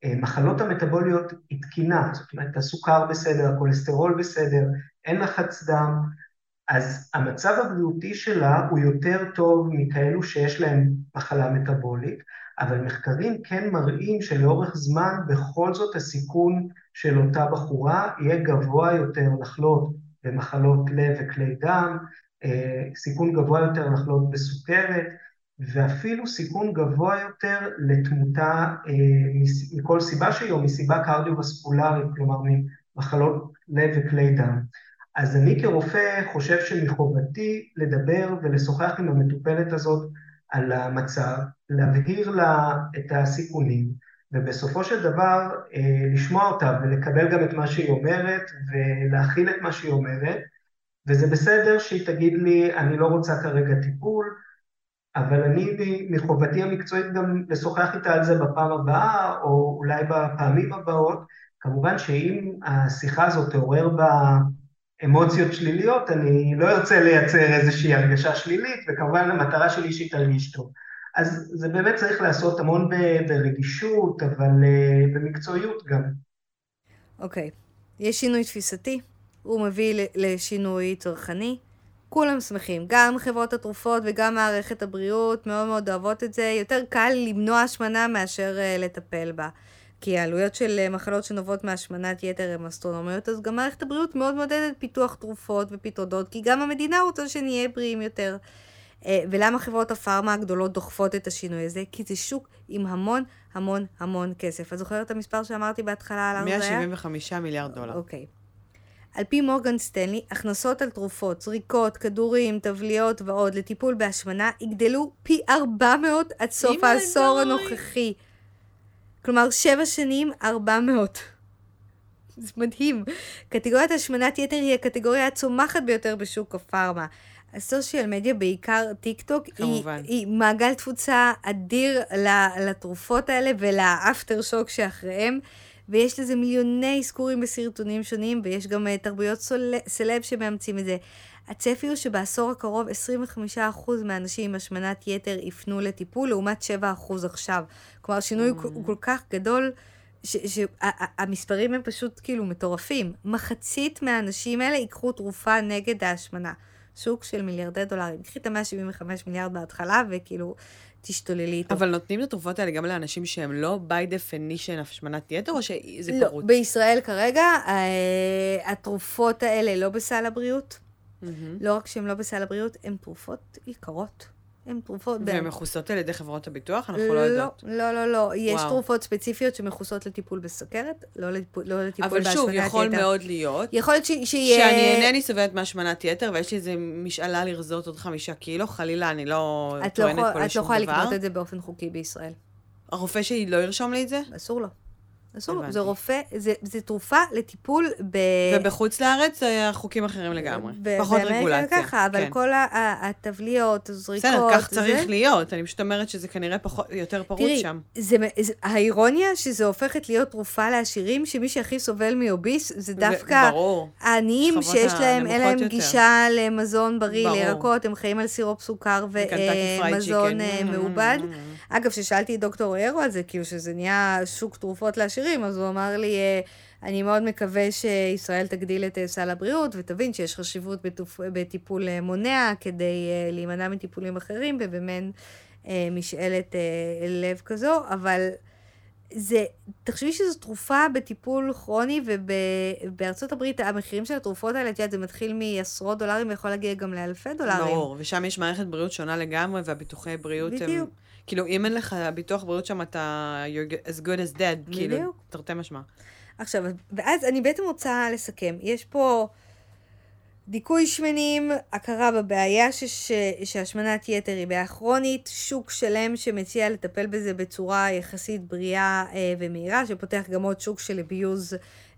המחלות המטאבוליות היא תקינה, זאת אומרת הסוכר בסדר, הכולסטרול בסדר, אין לחץ דם, אז המצב הבריאותי שלה הוא יותר טוב מכאלו שיש להם מחלה מטאבולית, אבל מחקרים כן מראים שלאורך זמן בכל זאת הסיכון של אותה בחורה יהיה גבוה יותר לחלות במחלות לב וכלי דם, אה, סיכון גבוה יותר לחלות בסוכרת, ואפילו סיכון גבוה יותר לתמותה אה, מכל סיבה שהיא, או מסיבה קרדיו-וסקולרית, כלומר ממחלות לב וכלי דם. אז אני כרופא חושב שמחובתי לדבר ולשוחח עם המטופלת הזאת על המצב, להבהיר לה את הסיכונים, ובסופו של דבר אה, לשמוע אותה ולקבל גם את מה שהיא אומרת ולהכיל את מה שהיא אומרת, וזה בסדר שהיא תגיד לי, אני לא רוצה כרגע טיפול, אבל אני מחובתי המקצועית גם לשוחח איתה על זה בפעם הבאה, או אולי בפעמים הבאות. כמובן שאם השיחה הזאת תעורר בה אמוציות שליליות, אני לא ארצה לייצר איזושהי הרגשה שלילית, וכמובן המטרה שלי שהיא תרגיש טוב. אז זה באמת צריך לעשות המון ברגישות, אבל אה, במקצועיות גם. אוקיי. Okay. יש שינוי תפיסתי? הוא מביא לשינוי צרכני. כולם שמחים, גם חברות התרופות וגם מערכת הבריאות מאוד מאוד אוהבות את זה. יותר קל למנוע השמנה מאשר uh, לטפל בה. כי העלויות של uh, מחלות שנובעות מהשמנת יתר הן אסטרונומיות, אז גם מערכת הבריאות מאוד מודדת פיתוח תרופות ופתרונות, כי גם המדינה רוצה שנהיה בריאים יותר. Uh, ולמה חברות הפארמה הגדולות דוחפות את השינוי הזה? כי זה שוק עם המון המון המון כסף. את זוכרת את המספר שאמרתי בהתחלה על הרזיה? 175 מיליארד דולר. אוקיי. Okay. על פי מורגן סטנלי, הכנסות על תרופות, זריקות, כדורים, תבליות ועוד לטיפול בהשמנה יגדלו פי 400 עד סוף העשור הנוכחי. כלומר, שבע שנים, 400. זה מדהים. קטגוריית השמנת יתר היא הקטגוריה הצומחת ביותר בשוק הפארמה. הסושיאל מדיה, בעיקר טיק טוק, היא, היא מעגל תפוצה אדיר לתרופות האלה ולאפטר שוק שאחריהם. ויש לזה מיליוני אזכורים בסרטונים שונים, ויש גם uh, תרבויות סול... סלב שמאמצים את זה. הצפי הוא שבעשור הקרוב 25% מהאנשים עם השמנת יתר יפנו לטיפול, לעומת 7% עכשיו. כלומר, השינוי mm. הוא כל כך גדול, שהמספרים הם פשוט כאילו מטורפים. מחצית מהאנשים האלה ייקחו תרופה נגד ההשמנה. שוק של מיליארדי דולרים. קחי את ה-175 מיליארד בהתחלה, וכאילו, תשתוללי איתו. אבל נותנים את התרופות האלה גם לאנשים שהם לא by definition השמנת יתר, או שזה לא, פרוץ? בישראל כרגע, אה, התרופות האלה לא בסל הבריאות. מהמם. לא רק שהן לא בסל הבריאות, הן תרופות יקרות. הן תרופות... והן מכוסות על ידי חברות הביטוח? אנחנו לא יודעות. לא, לא, לא. יש וואו. תרופות ספציפיות שמכוסות לטיפול בסוכרת, לא לטיפול, לא לטיפול אבל בהשמנת שוב, יתר. יכול מאוד להיות יכול להיות ש- שיהיה... שאני אינני סובלת מהשמנת יתר, ויש לי איזה משאלה לרזות עוד חמישה קילו, חלילה, אני לא את לא, טוענת יכול, פה את לא לשום יכולה דבר. לקנות את זה באופן חוקי בישראל. הרופא שלי לא ירשום לי את זה? אסור לו. אסור לו. זה רופא, זה, זה תרופה לטיפול ב... ובחוץ לארץ זה חוקים אחרים לגמרי. ב- פחות רגולציה. ככה, אבל כן. כל התבליות, הזריקות, בסדר, כך צריך זה, להיות. אני פשוט אומרת שזה כנראה פחות, יותר פרוץ תראי, שם. זה, זה, האירוניה שזה הופכת להיות תרופה לעשירים, שמי שהכי סובל מאוביס זה דווקא ברור. העניים שיש להם, אין להם יותר. גישה למזון בריא, ברור. לירקות, הם חיים על סירופ סוכר ומזון צ'יקן. אה, מעובד. אגב, כששאלתי את דוקטור איירו על זה, כאילו שזה נהיה שוק תרופות לעשירים, אז הוא אמר לי, אה, אני מאוד מקווה שישראל תגדיל את אה, סל הבריאות, ותבין שיש חשיבות בטופ... בטיפול אה, מונע, כדי להימנע מטיפולים אחרים, ובמעין משאלת לב כזו, אבל זה, תחשבי שזו תרופה בטיפול כרוני, ובארצות הברית המחירים של התרופות האלה, את יודעת, זה מתחיל מעשרות דולרים ויכול להגיע גם לאלפי דולרים. ברור, ושם יש מערכת בריאות שונה לגמרי, והביטוחי בריאות הם... כאילו, אם אין לך ביטוח בריאות שם, אתה you're as good as dead, כאילו, בדיוק. תרתי משמע. עכשיו, ואז אני בעצם רוצה לסכם. יש פה דיכוי שמנים, הכרה בבעיה שש, שהשמנת יתר היא בעיה כרונית, שוק שלם שמציע לטפל בזה בצורה יחסית בריאה אה, ומהירה, שפותח גם עוד שוק של אביוז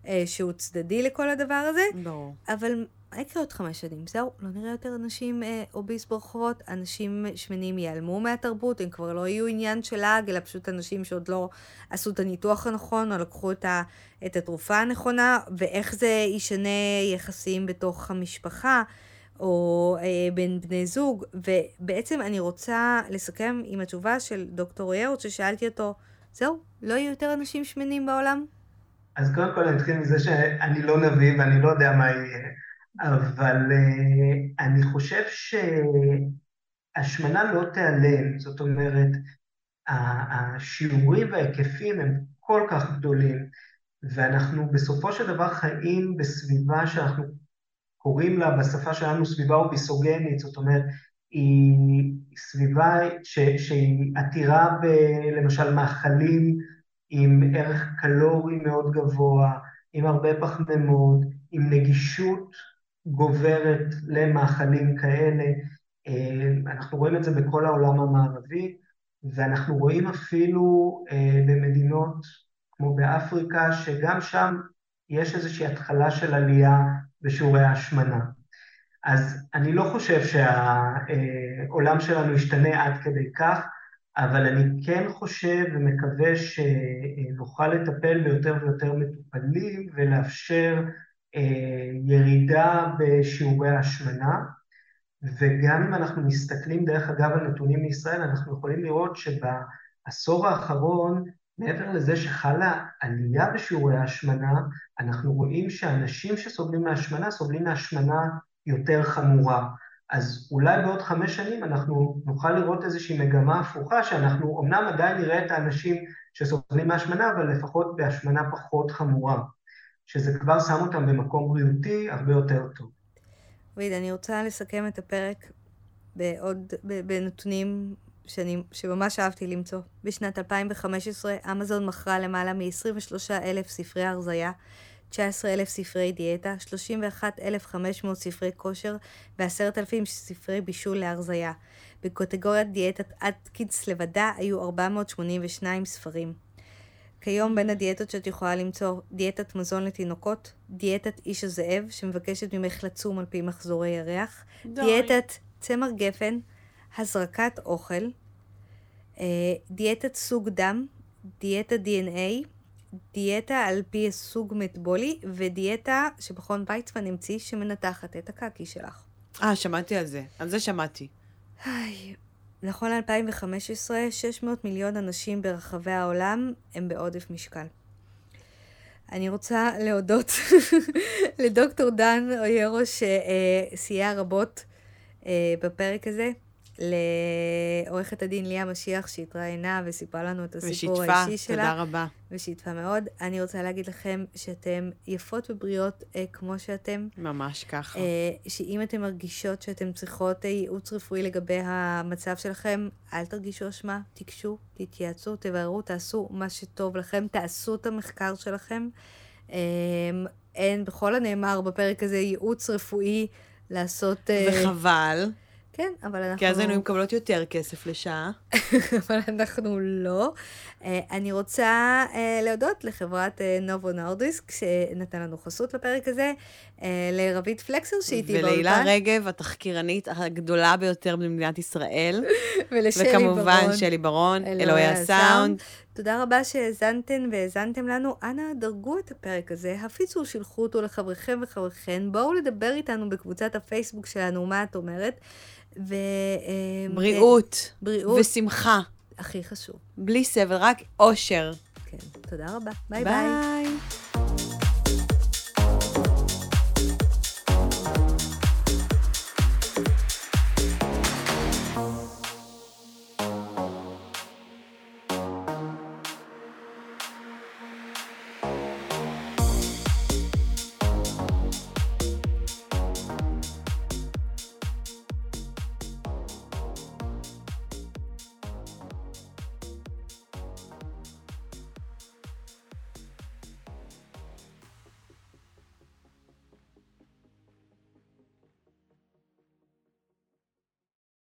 אה, שהוא צדדי לכל הדבר הזה. ברור. אבל יקרה עוד חמש שנים? זהו, לא נראה יותר אנשים אה, אוביס ברחובות, אנשים שמנים ייעלמו מהתרבות, הם כבר לא יהיו עניין של לעג, אלא פשוט אנשים שעוד לא עשו את הניתוח הנכון, או לקחו את, ה, את התרופה הנכונה, ואיך זה ישנה יחסים בתוך המשפחה, או אה, בין בני זוג. ובעצם אני רוצה לסכם עם התשובה של דוקטור יארד, ששאלתי אותו, זהו, לא יהיו יותר אנשים שמנים בעולם? אז קודם כל אני אתחיל מזה שאני לא נביא ואני לא יודע מה יהיה, אבל אה, אני חושב שהשמנה לא תיעלם, זאת אומרת, השיעורים וההיקפים הם כל כך גדולים, ואנחנו בסופו של דבר חיים בסביבה שאנחנו קוראים לה בשפה שלנו סביבה אוביסוגנית, זאת אומרת, היא סביבה ש, שהיא עתירה ב, למשל מאכלים עם ערך קלורי מאוד גבוה, עם הרבה פחמימות, עם נגישות גוברת למאכלים כאלה. אה, אנחנו רואים את זה בכל העולם המערבי, ואנחנו רואים אפילו אה, במדינות כמו באפריקה, שגם שם יש איזושהי התחלה של עלייה בשיעורי ההשמנה. אז אני לא חושב שהעולם שלנו ישתנה עד כדי כך, אבל אני כן חושב ומקווה שנוכל לטפל ביותר ויותר מטופלים ולאפשר אה, ירידה בשיעורי ההשמנה. וגם אם אנחנו מסתכלים, דרך אגב, על נתונים מישראל, אנחנו יכולים לראות שבעשור האחרון, מעבר לזה שחלה עלייה בשיעורי ההשמנה, אנחנו רואים שאנשים שסובלים מהשמנה סובלים מהשמנה יותר חמורה. אז אולי בעוד חמש שנים אנחנו נוכל לראות איזושהי מגמה הפוכה, שאנחנו אמנם עדיין נראה את האנשים שסובלים מהשמנה, אבל לפחות בהשמנה פחות חמורה, שזה כבר שם אותם במקום בריאותי הרבה יותר טוב. ריד, אני רוצה לסכם את הפרק בעוד, בנתונים שאני, שממש אהבתי למצוא. בשנת 2015, אמזון מכרה למעלה מ-23 אלף ספרי הרזייה, 19 אלף ספרי דיאטה, 31,500 ספרי כושר ו-10,000 ספרי בישול להרזייה. בקטגוריית דיאטת אטקידס לבדה היו 482 ספרים. כיום בין הדיאטות שאת יכולה למצוא דיאטת מזון לתינוקות, דיאטת איש הזאב שמבקשת ממך לצום על פי מחזורי ירח, די. דיאטת צמר גפן, הזרקת אוכל, אה, דיאטת סוג דם, דיאטת DNA, דיאטה על פי סוג מטבולי, ודיאטה שמכון ויצמן המציא שמנתחת את הקקי שלך. אה, שמעתי על זה. על זה שמעתי. נכון ל-2015, 600 מיליון אנשים ברחבי העולם הם בעודף משקל. אני רוצה להודות לדוקטור דן אוירו שסייע רבות אה, בפרק הזה, לעורכת הדין ליה משיח שהתראיינה וסיפרה לנו את הסיפור ושיתפה, האישי שלה. תודה רבה. ושיתפה מאוד. אני רוצה להגיד לכם שאתם יפות ובריאות אה, כמו שאתם. ממש ככה. אה, שאם אתן מרגישות שאתן צריכות אה, ייעוץ רפואי לגבי המצב שלכם, אל תרגישו אשמה, תיגשו, תתייעצו, תבררו, תעשו מה שטוב לכם, תעשו את המחקר שלכם. אה, אין בכל הנאמר בפרק הזה ייעוץ רפואי לעשות... אה, וחבל, כן, אבל אנחנו... כי אז היינו מקבלות יותר כסף לשעה. אבל אנחנו לא. אה, אני רוצה אה, להודות לחברת אה, נובו נורדיסק, שנתן לנו חסות לפרק הזה, לרבית פלקסר שהייתי באולפן. ולהילה רגב, התחקירנית הגדולה ביותר במדינת ישראל. ולשלי וכמובן, ברון. שלי ברון, אלוהי הסאונד. תודה רבה שהאזנתן והאזנתם לנו. אנא, דרגו את הפרק הזה, הפיצו ושילחו אותו לחבריכם וחבריכן. בואו לדבר איתנו בקבוצת הפייסבוק שלנו, מה את אומרת? ו... אה, בריאות. בריאות. ושמחה. הכי חשוב. בלי סבל, רק אושר. כן, תודה רבה. ביי ביי. ביי.